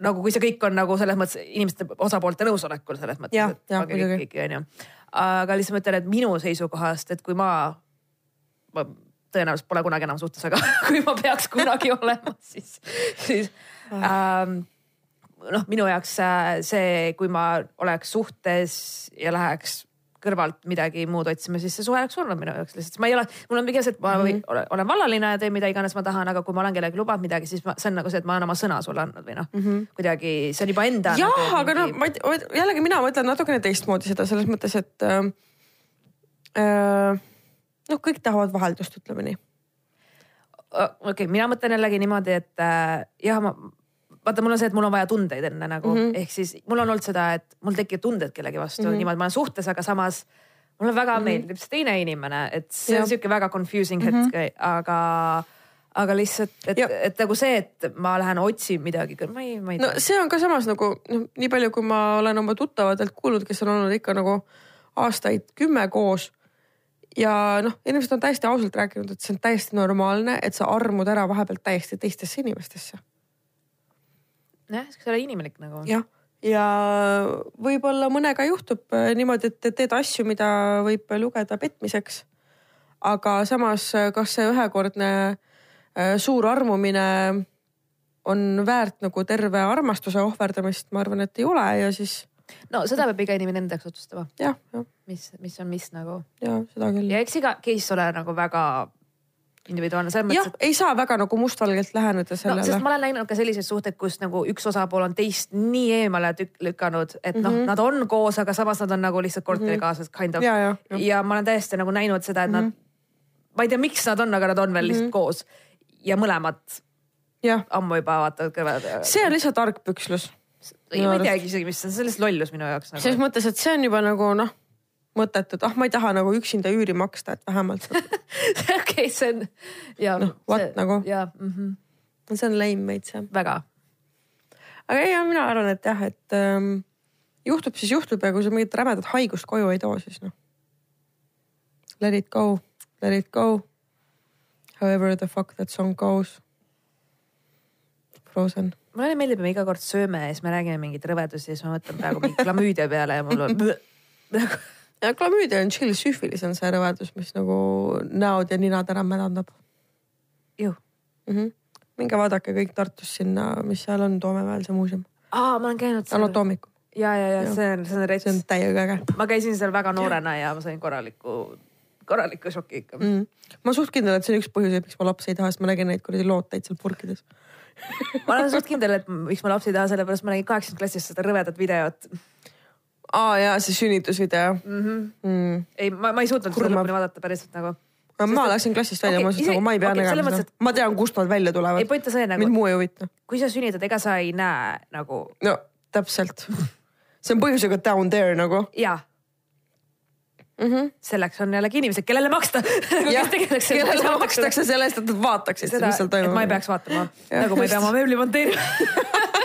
nagu kui see kõik on nagu selles mõttes inimeste osapoolte nõusolekul selles mõttes, Jah, et jah, muidugi. onju. Aga lihtsalt ma ütlen, et minu seisukohast, et kui ma, ma tõenäoliselt pole kunagi enam suhtes, aga kui ma peaks kunagi olema, siis, siis ähm, noh, minu jaoks äh, see, kui ma oleks suhtes ja läheks kõrvalt midagi muud otsima, siis see suhe oleks surnud minu jaoks lihtsalt, ma ei ole, mul on pigem see, et ma mm -hmm. olen, olen vallaline ja teen mida iganes ma tahan, aga kui ma olen kellelegi lubanud midagi, siis ma, see on nagu see, et ma olen oma sõna sulle andnud või noh mm -hmm., kuidagi see on juba enda. Jah, aga no ma jällegi mina mõtlen natukene teistmoodi seda selles mõttes, et äh, äh, noh, kõik tahavad vaheldust, ütleme nii. okei okay,, mina mõtlen jällegi niimoodi, et äh, jah, ma vaata, mul on see, et mul on vaja tundeid enne nagu mm, -hmm. ehk siis mul on olnud seda, et mul tekib tunded kellegi vastu mm -hmm. niimoodi, ma olen suhtes, aga samas mulle väga mm -hmm. meeldib see teine inimene, et see Jah. on sihuke väga confusing hetk mm, -hmm. aga, aga lihtsalt, et Ja-, et nagu see, et ma lähen otsin midagi, ma ei, ma ei no tea. see on ka samas nagu noh, nii palju, kui ma olen oma tuttavatelt kuulnud, kes on olnud ikka nagu aastaid kümme koos. ja noh, inimesed on täiesti ausalt rääkinud, et see on täiesti normaalne, et sa armud ära vahepeal täiesti teistesse inimestesse. jah, see ei ole inimlik nagu. jah, ja võib-olla mõnega juhtub äh, niimoodi, et teed asju, mida võib lugeda petmiseks. aga samas, kas see ühekordne äh, suur armumine on väärt nagu terve armastuse ohverdamist, ma arvan, et ei ole ja siis no seda peab iga inimene enda jaoks otsustama, jah, jah, mis, mis on mis nagu ja seda küll. ja eks iga case ole nagu väga individuaalne selles mõttes, jah, ei saa väga nagu mustvalgelt läheneda no sellele sest ma olen näinud ka selliseid suhteid, kus nagu üks osapool on teist nii eemale lükanud, et noh mm, -hmm. nad on koos, aga samas nad on nagu lihtsalt korterikaaslased kind of. Mhm. Ja, ja, ja. ja ma olen täiesti nagu näinud seda, et nad, ma ei tea, miks nad on, aga nad on veel lihtsalt Mhm. koos ja mõlemad jah, ammu juba vaatavad kõrvale. see on lihtsalt argpükslus. minu ma ei teagi isegi, mis see on, see on lihtsalt lollus minu jaoks selles nagu. mõttes, et see on juba nagu noh, mõttetu, et ah, ma ei taha nagu üksinda üüri maksta, et vähemalt okei, see on ja Noh, what nagu? mm -hmm, see on lame veits jah. väga aga ei, mina arvan, et jah, et ähm, juhtub, siis juhtub ja kui sa mingit rämedat haigust koju ei too, siis noh. Let it go, let it go. However the fuck that song goes. Frozen. mulle meeldib, et me iga kord sööme ja siis me räägime mingeid rõvedusi ja siis ma mõtlen praegu mingi klamüüdia peale ja mul on nagu klamüüdia on chill, süfilis on see rõvedus, mis nagu näod ja ninad ära mädandab ju. mm. -hmm. minge vaadake kõik Tartus sinna, mis seal on Toomemäel see muuseum, aa, ma olen käinud seal. anatoomikum, ja, ja, ja see on, see on see rets on. täiega äge ma käisin seal väga noorena ja ma sain korraliku, korraliku šoki ikka. mm.. ma olen suht kindel, et see on üks põhjuseid, miks ma lapsi ei taha, sest ma nägin neid kuradi looteid seal purkides. ma olen suht kindel, et miks ma lapsi ei taha, sellepärast ma nägin kaheksakümnenda klassis seda rõvedat videot aa jaa, see sünnitusvideo mm. -hmm. mm.. ei, ma, ma ei suutnud seda lõpuni vaadata päriselt nagu. ma läksin klassist välja okay,, ise- nagu ma ei pea okay, nägema seda. ma tean, kust nad välja ei tulevad. point on see nagu mind, muu ei huvita. kui sa sünnitad, ega sa ei näe nagu no täpselt. see on põhjusega down there nagu. ja Mm -hmm. selleks on jällegi inimesed, kellele maksta. kellele makstakse selle eest, et nad vaataksid, mis seal toimub. ma ei peaks vaatama, nagu ma ei pea oma mööbli monteerima.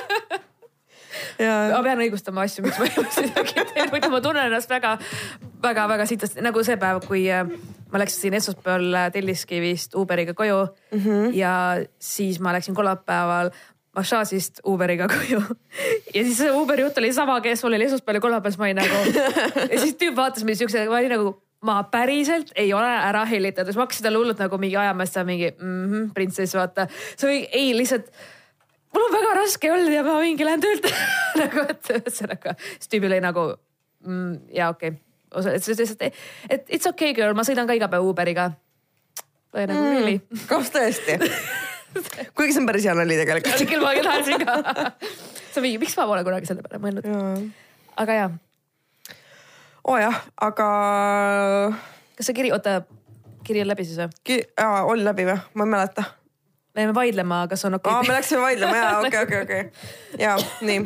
ma pean õigustama asju, miks ma ei midagi teen, muidu ma tunnen ennast väga, väga, väga sitasti, nagu see päev, kui äh, ma läksin esmaspäeval äh, Telliskivist Uberiga koju mm -hmm. ja siis ma läksin kolmapäeval massaažist Uberiga koju. ja siis see Uberi jutt oli sama, kes mul oli esmaspäeval ja kolmapäeval, siis ma olin nagu ja siis tüüp vaatas mind siukse, ma olin nagu ma päriselt ei ole ära hellitatud, siis ma hakkasin talle hullult nagu mingi ajama, siis ta mingi mm -hmm, printsess, vaata. see oli, ei lihtsalt mul on väga raske olnud ja ma mingi lähen töölt nagu, et ühesõnaga, siis tüübil oli nagu mm, ja okei okay., et see lihtsalt, et it's okay girl, ma sõidan ka iga päev Uberiga. nagu mm. really, kas tõesti? kuigi see on päris hea nali tegelikult. küll ma tahtsin ka. sa mingi, miks ma pole kunagi selle peale mõelnud, aga ja, oo oh jah, aga kas see kiri, oota, kiri on läbi siis või? ki-, oli läbi või? ma ei mäleta. Me jäime vaidlema, kas on okei aa, okay. me. läksime vaidlema ja okei, okei, okei. ja nii.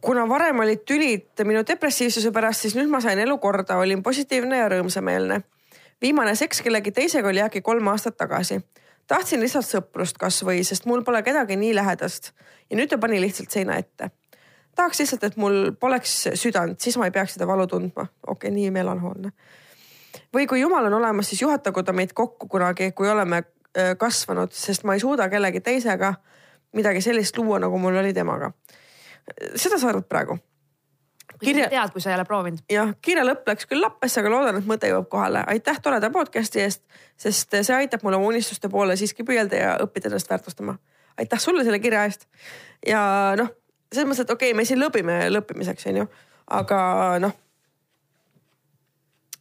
kuna varem olid tülid minu depressiivsuse pärast, siis nüüd ma sain elu korda, olin positiivne ja rõõmsameelne. viimane seks kellegi teisega oli äkki kolm aastat tagasi. tahtsin lihtsalt sõprust kasvõi, sest mul pole kedagi nii lähedast ja nüüd ta pani lihtsalt seina ette tahaks lihtsalt, et mul poleks südant, siis ma ei peaks seda valu tundma. okei okay,, nii melanhoolne või kui jumal on olemas, siis juhatagu ta meid kokku kunagi, kui oleme kasvanud, sest ma ei suuda kellegi teisega midagi sellist luua, nagu mul oli temaga. seda sa arvad praegu? kirja tead, kui sa ei ole proovinud. jah, kirja lõpp läks küll lappesse, aga loodan, et mõte jõuab kohale. aitäh toreda podcast'i eest, sest see aitab mul oma unistuste poole siiski püüelda ja õppida ennast väärtustama. aitäh sulle selle kirja eest. ja noh, selles mõttes, et okei okay,, me siin lõpime lõppimiseks, onju, aga noh.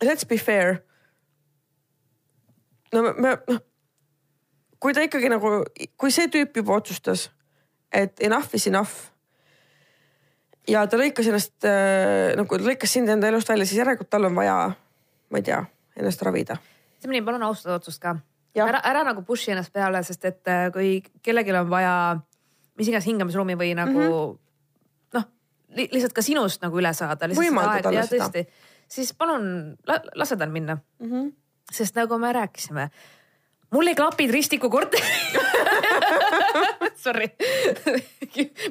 Let's be fair. no me, noh, kui ta ikkagi nagu, kui see tüüp juba otsustas, et enough is enough ja ta lõikas ennast äh, nagu lõikas sind enda elust välja, siis järelikult tal on vaja, ma ei tea, ennast ravida. nii, palun austa otsust ka. Ära, ära nagu push'i ennast peale, sest et äh, kui kellelgi on vaja mis iganes hingamisruumi või nagu mm. -hmm. noh li,, lihtsalt ka sinust nagu üle saada. Võimalda talle seda. Siis palun la, lase tal minna mm. -hmm. sest nagu me rääkisime, mul ei klapid Ristiku korteri Sorry,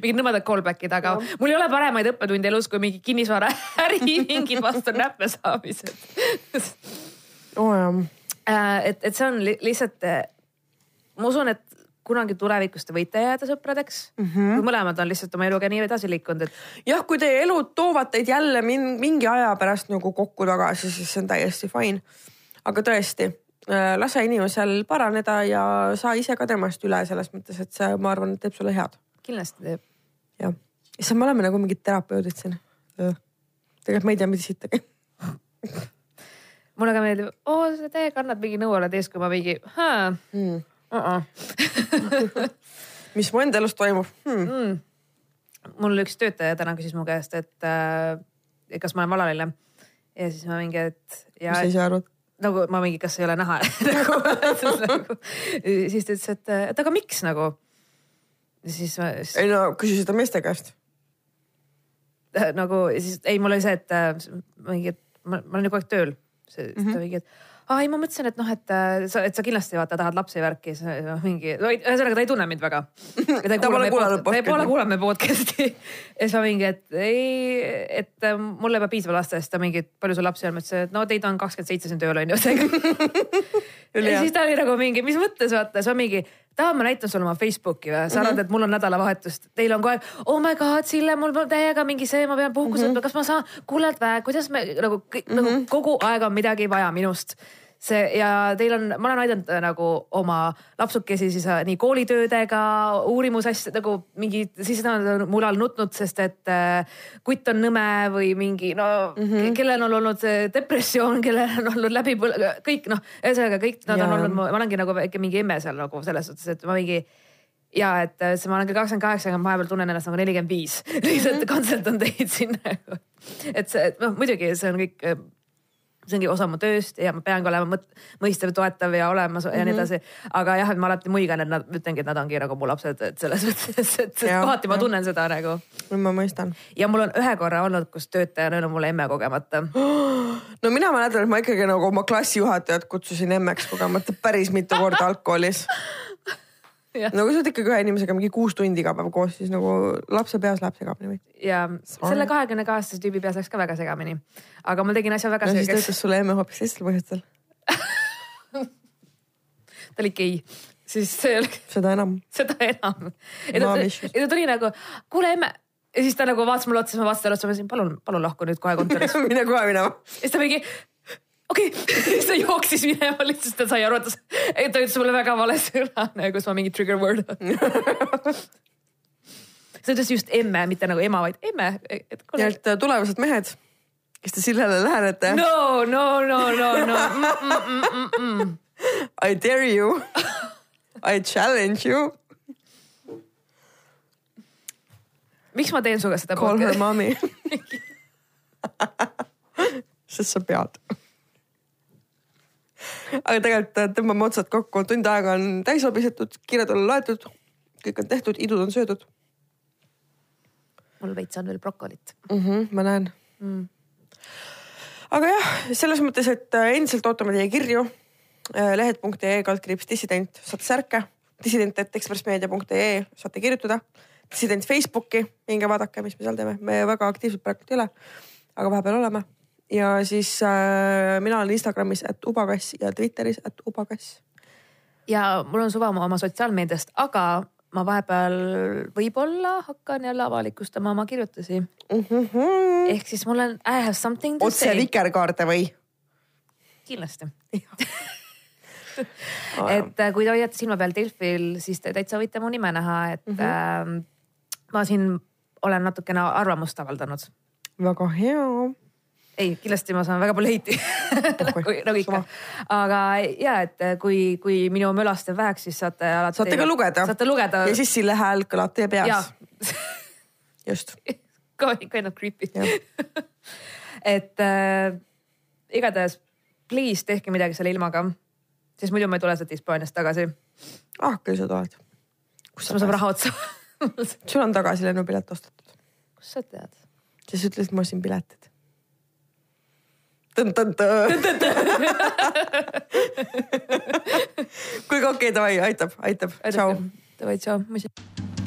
mingid nõmedad callback'id, aga no. mul ei ole paremaid õppetunde elus kui mingi kinnisvaraäri mingid vastu näppe saamised oo jah, Äh, et, et see on li lihtsalt, ma usun, et kunagi tulevikus te võite jääda sõpradeks mm, -hmm. kui mõlemad on lihtsalt oma eluga nii edasi liikunud, et jah, kui teie elud toovad teid jälle min, mingi aja pärast nagu kokku tagasi, siis see on täiesti fine. aga tõesti, lase inimesel paraneda ja saa ise ka temast üle selles mõttes, et see, ma arvan, teeb sulle head. kindlasti teeb. jah, issand, me oleme nagu mingid terapeudid siin. tegelikult ma ei tea, mida sittagi. mulle ka meeldib, oo sa täiega annad mingi nõu oled ees, kui ma mingi hmm., uh -uh. mis mu enda elus toimub hmm.? mm.. mul üks töötaja täna küsis mu käest, et äh, kas ma olen valaline ja siis ma mingi, et mis sa ise arvad? nagu ma mingi, kas ei ole näha nagu, nagu, siis ta ütles, et, et aga miks nagu. siis ma siis, ei no küsi seda meeste käest. äh, nagu siis ei, mul oli see, et äh, mingi, et ma, ma olen ju kogu aeg tööl. siis mm -hmm. ta mingi, et aa ei, ma mõtlesin, et noh, et äh, sa, et sa kindlasti vaata tahad lapsi värki, siis noh mingi, ühesõnaga ta ei tunne mind väga. ta pole kuulanud ta ei pole podcast'i. kuulanud meie podcast'i. ja siis ma mingi, et ei, et äh, mul ei pea piisava laste eest, ta mingi, et palju sul lapsi on, ma ütlesin, et no teid on kakskümmend seitse siin tööl on ju, seega ja siis. ta oli nagu mingi, mis mõttes vaata, siis ma mingi, tahad ma näitan sulle oma Facebooki või, sa arvad mm, -hmm. et mul on nädalavahetust, teil on kogu aeg, oh my god, Sille, mul on täiega mingi see, ma pean puhkusele mm, -hmm. kas ma saan, kuule, kuidas me nagu mm, -hmm. nagu kogu aeg on midagi vaja minust see ja teil on, ma olen aidanud äh, nagu oma lapsukesi siis äh, nii koolitöödega, uurimusasja nagu mingi, siis nad on mul all nutnud, sest et äh, kutt on nõme või mingi no mm, -hmm. kellel on olnud depressioon, kellel on olnud läbi, kõik noh, ühesõnaga kõik nad on Jaa. olnud, ma olengi nagu väike mingi emme seal nagu selles suhtes, et ma mingi ja et äh, see, ma olen küll kakskümmend kaheksa, aga ma vahepeal tunnen ennast nagu nelikümmend viis. lihtsalt kontsentan teid siin nagu. et see, noh muidugi see on kõik see ongi osa mu tööst ja ma peangi olema mõt- mõistev, toetav ja olemas ja nii edasi. aga jah, et ma alati muigan, et nad, ütlengi, et nad ongi nagu mu lapsed, et selles mõttes, et, Jah, kohati ma tunnen seda nagu. ma mõistan. ja mul on ühe korra olnud, kus töötaja on öelnud mulle emme kogemata. no mina mäletan, et ma ikkagi nagu oma klassijuhatajat kutsusin emmeks kogemata päris mitu korda algkoolis. No kui sa oled ikkagi ühe inimesega mingi kuus tundi iga päev koos, siis nagu lapse peas läheb segamini või? ja selle kahekümne kaheksase tüübi peas läks ka väga segamini. aga ma tegin asja väga no siis selgeks. ütles sulle emme hoopis teistel põhjustel, ta oli gei, siis see oli seda enam. seda enam. ja ta, ja ta tuli nagu, kuule emme. ja siis ta nagu vaatas mulle otsa, siis ma vaatasin talle otsa, ma ütlesin palun, palun lahku nüüd kohe kontorist. mine kohe minema. siis ta mingi okei okay. siis ta jooksis minema lihtsalt, ta sai aru, et ta, ütles mulle väga vale sõna nagu, kus ma mingi trigger word see ütles just emme, mitte nagu ema, vaid emme. nii et äh, tulevased mehed, kes te sillale lähenete no., no, no, no, no, no mm, mm, mm, mm. I dare you I challenge you, miks ma teen sinuga seda call her mommy sest sa pead. Aga tegelikult äh, tõmbame otsad kokku, tund aega on täis lobisetud, kirjad on loetud, kõik on tehtud, idud on söödud mul veits on veel brokolit mm. -hmm, ma näen mm.. aga jah, selles mõttes, et äh, endiselt ootame teie kirju. lehed.ee kaldkriips dissident, saate särke, dissident.ekspressmeedia.ee saate kirjutada. dissident Facebooki, minge vaadake, mis me seal teeme, me väga aktiivselt praegu ei ole, aga vahepeal oleme. Ja siis äh, mina olen Instagramis, et ubakass ja Twitteris, et ubakass. ja mul on suva oma, sotsiaalmeediast, aga ma vahepeal võib-olla hakkan jälle avalikustama oma kirjutusi. Mm -hmm. ehk siis mul on I have something to otse say. vikerkaarde või? kindlasti et äh, kui te hoiate silma peal Delfil, siis te täitsa võite mu nime näha, et mm -hmm. äh, ma siin olen natukene arvamust avaldanud. väga hea. Ei, kindlasti ma saan väga palju heiti nagu, nagu ikka aga ja, et äh, kui, kui minu mölast jääb väheks, siis saate alati. saate ka lugeda. saate lugeda. ja siis Sille hääl kõlab teie peas. just. kind of creepy et äh, igatahes please tehke midagi selle ilmaga, sest muidu ma ei tule sealt Hispaaniast tagasi. ah, küll sa tuled. kust ma saan raha otsa sul on tagasi lennupilet ostetud. kust sa tead? siis ütlesid, ma ostsin piletid. Kuulge, okei, davai, aitab, aitab, tšau. Davai, tšau.